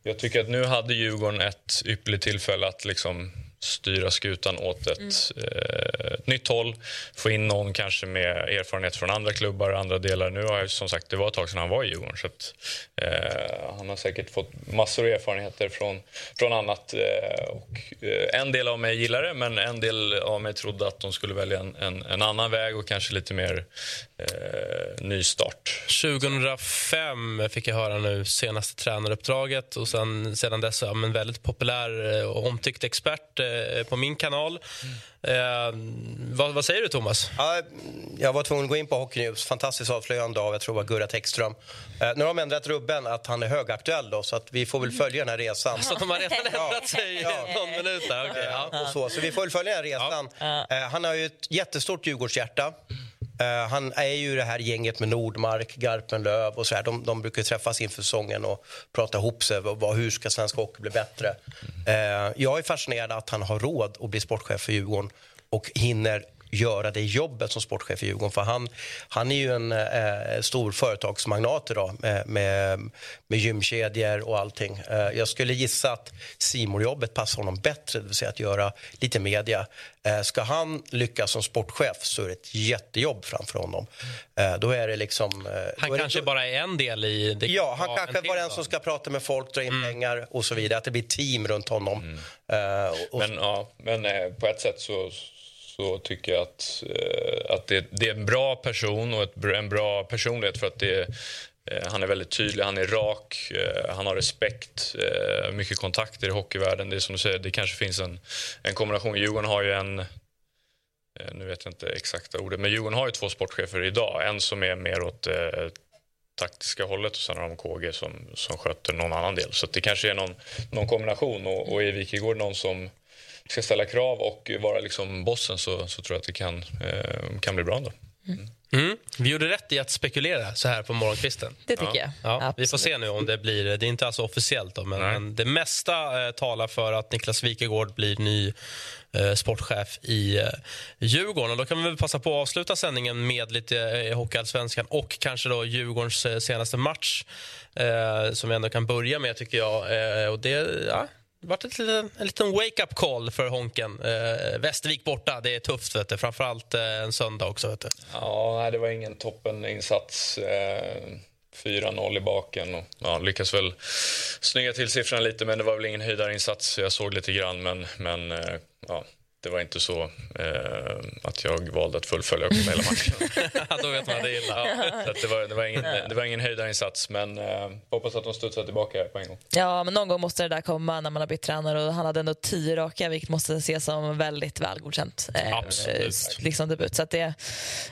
jag tycker att nu hade Djurgården ett ypperligt tillfälle att liksom styra skutan åt ett, eh, ett nytt håll. Få in någon kanske med erfarenhet från andra klubbar och andra delar. Nu har jag, som sagt, det var ett tag sedan han var i Djurgården. Så att, eh, han har säkert fått massor av erfarenheter från, från annat. Eh, och, eh, en del av mig gillar det, men en del av mig trodde att de skulle välja en, en, en annan väg och kanske lite mer eh, nystart. 2005 fick jag höra nu senaste tränaruppdraget och sen, sedan dess är jag en väldigt populär eh, och omtyckt expert eh, på min kanal. Eh, vad, vad säger du Thomas? Ja, jag var tvungen att gå in på Hockey News. Fantastiskt avslöjande av jag tror var Gurra Tekström. Eh, nu har de ändrat rubben att han är högaktuell då, så att vi får väl följa den här resan. Så de har redan ändrat sig i Ja. någon minut där. Okej, ja. och så. så vi får väl följa den här resan. Eh, han har ju ett jättestort Djurgårdshjärta. Eh, han är ju det här gänget med Nordmark, Garpenlöv och så här. De, de brukar träffas inför säsongen och prata ihop sig. Vad, hur ska svensk hockey bli bättre? Eh, jag är fascinerad att han har råd att bli sportchef för Djurgården och hinner göra det jobbet som sportchef i Djurgården. För han, han är ju en eh, stor företagsmagnat idag med, med, med gymkedjor och allting. Eh, jag skulle gissa att simor jobbet passar honom bättre, det vill säga att göra lite media. Eh, ska han lyckas som sportchef så är det ett jättejobb framför honom. Eh, då är det liksom... Eh, då Han är det- kanske bara är en del i det. Ja, han kanske en var den då. som ska prata med folk, dra in pengar och så vidare. Att det blir team runt honom. Eh, och, och, Men, ja, men eh, på ett sätt så, så tycker jag att, eh, att det, det är en bra person och ett, en bra personlighet för att det, eh, han är väldigt tydlig, han är rak, eh, han har respekt, mycket kontakter i hockeyvärlden. Det är som du säger, det kanske finns en, en kombination. Djurgården har ju en nu vet jag inte exakta ordet, men Djurgården har ju två sportchefer idag. En som är mer åt eh, taktiska hållet och sen har de KG som, som sköter någon annan del. Så det kanske är någon, någon kombination och, och i Wikegård någon som ska ställa krav och vara liksom bossen så, så tror jag att det kan, eh, kan bli bra ändå. Mm. Vi gjorde rätt i att spekulera så här på morgonkvisten. Det tycker jag. Ja, vi får se nu om det blir, det är inte alltså officiellt då, men, men det mesta eh, talar för att Niklas Wikegård blir ny eh, sportchef i eh, Djurgården. Och då kan vi väl passa på att avsluta sändningen med lite eh, Hockeyallsvenskan och kanske då Djurgårdens eh, senaste match eh, som vi ändå kan börja med tycker jag. Eh, och det, ja, det har ett liten, en liten wake-up call för Honken. Eh, Västervik borta, det är tufft vet du. framförallt eh, en söndag också. Vet du. Ja, nej, det var ingen toppeninsats. Eh, 4-0 i baken. Och, ja, lyckas väl snygga till siffrorna lite, men det var väl ingen höjdarinsats. Jag såg lite grann, men, men eh, ja, det var inte så eh, att jag valde att fullfölja och komma hela matchen. Då vet man det är illa. Ja, så att det, var, det, var ingen, det var ingen höjdarinsats, men eh, hoppas att de studsar tillbaka här på en gång. Ja, men någon gång måste det där komma när man har bytt tränare och han hade ändå tio raka, vilket måste ses som väldigt väl godkänt. Eh, Absolut. Liksom debut. Så att det,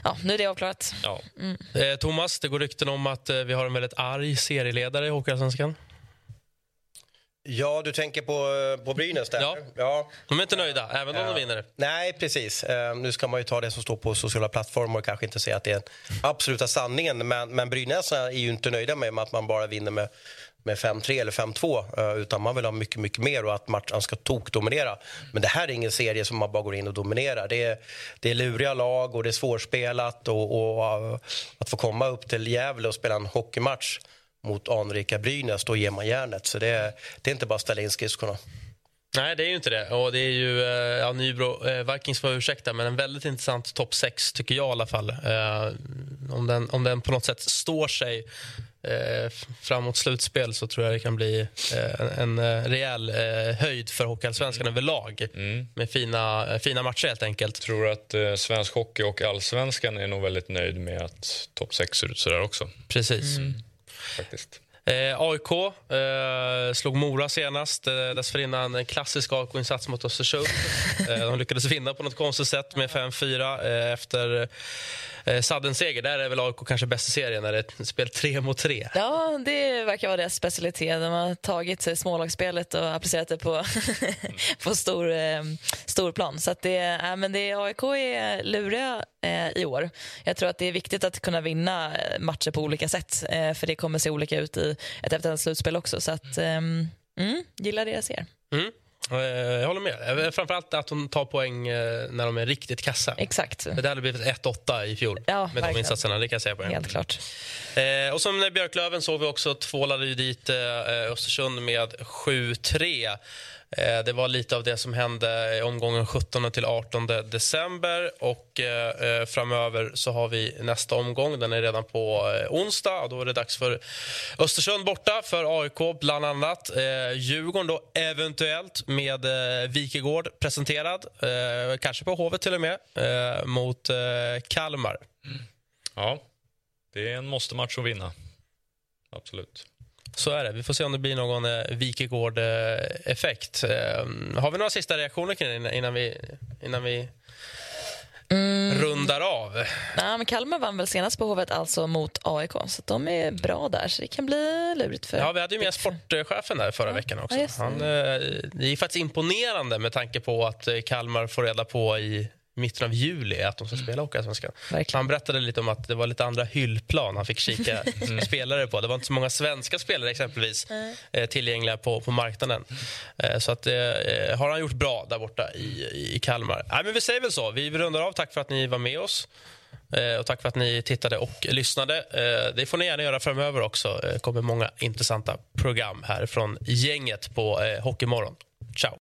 ja, nu är det avklarat. Ja. Mm. Eh, Thomas, det går rykten om att eh, vi har en väldigt arg serieledare i Hockeyallsvenskan. Ja, du tänker på, eh, på Brynäs där? Ja. ja. De är inte nöjda, även om de vinner. Nej, precis. Eh, nu ska man ju ta det som står på sociala plattformar och kanske inte säga att det är den absoluta sanningen. Men, men Brynäs är ju inte nöjda med att man bara vinner med med 5-3 eller 5-2 eh, utan man vill ha mycket, mycket mer och att matchen ska tokdominera. Men det här är ingen serie som man bara går in och dominerar. Det är, det är luriga lag och det är svårspelat och, och att få komma upp till Gävle och spela en hockeymatch mot anrika Brynäs, då ger man järnet. Så det är, det är inte bara att ställa in skridskorna. Nej, det är ju inte det. Och det är ju, eh, ja, Nybro, eh, Vikings får ursäkta, men en väldigt intressant topp 6 tycker jag i alla fall. Eh, om, den, om den på något sätt står sig eh, framåt slutspel så tror jag det kan bli eh, en, en rejäl eh, höjd för Hockeyallsvenskan mm. överlag. Mm. Med fina, fina matcher helt enkelt. Jag tror att eh, svensk hockey och allsvenskan är nog väldigt nöjd med att topp 6 ser ut sådär också. Precis. Mm. Faktiskt. Eh, AIK eh, slog Mora senast. Eh, dessförinnan en klassisk AIK-insats mot Östersund. Eh, de lyckades vinna på något konstigt sätt med 5-4 eh, efter eh, Saddens seger. Där är väl AIK kanske bäst i serien när det är spel tre mot tre. Ja, det verkar vara deras specialitet. De har tagit smålagsspelet och applicerat det på, på stor, eh, stor plan. Så det, äh, men det, AIK är luriga eh, i år. Jag tror att det är viktigt att kunna vinna eh, matcher på olika sätt. Eh, för det kommer se olika ut i ett eventuellt slutspel också. Så att, ehm, mm, gillar det jag ser. Mm. Eh, jag håller med. Eh, framförallt att hon tar poäng eh, när de är riktigt kassa. Exakt. Det hade blivit 1-8 i fjol ja, med verkligen. de insatserna. Det kan jag säga på en. Helt klart. Eh, och som Björklöven såg vi också tvålade ju dit eh, Östersund med 7-3. Eh, det var lite av det som hände i omgången 17 till 18 december. Och eh, eh, framöver så har vi nästa omgång. Den är redan på onsdag. Då är det dags för Östersund borta för AIK, bland annat. Djurgården då eventuellt med Wikegård presenterad. Kanske på Hovet till och med. Mot Kalmar. Mm. Ja, det är en måste-match att vinna. Absolut. Så är det. Vi får se om det blir någon eh, Wikegård-effekt. Eh, har vi några sista reaktioner kring det innan vi, innan vi mm. rundar av? Nej, men Kalmar vann väl senast på Hovet alltså mot AIK, så de är bra där. Så det kan bli lurigt för... Ja, vi hade ju med sportchefen där förra ja. veckan också. Ja, Han, eh, det är faktiskt imponerande med tanke på att eh, Kalmar får reda på i mitten av juli att de ska spela Hockeyallsvenskan. Han berättade lite om att det var lite andra hyllplan han fick kika mm. spelare på. Det var inte så många svenska spelare exempelvis mm. tillgängliga på, på marknaden. Eh, så att, eh, har han gjort bra där borta i, i Kalmar. Nej, men vi säger väl så. Vi rundar av. Tack för att ni var med oss. Och tack för att ni tittade och lyssnade. Det får ni gärna göra framöver också. Det kommer många intressanta program här från gänget på Hockeymorgon. Ciao!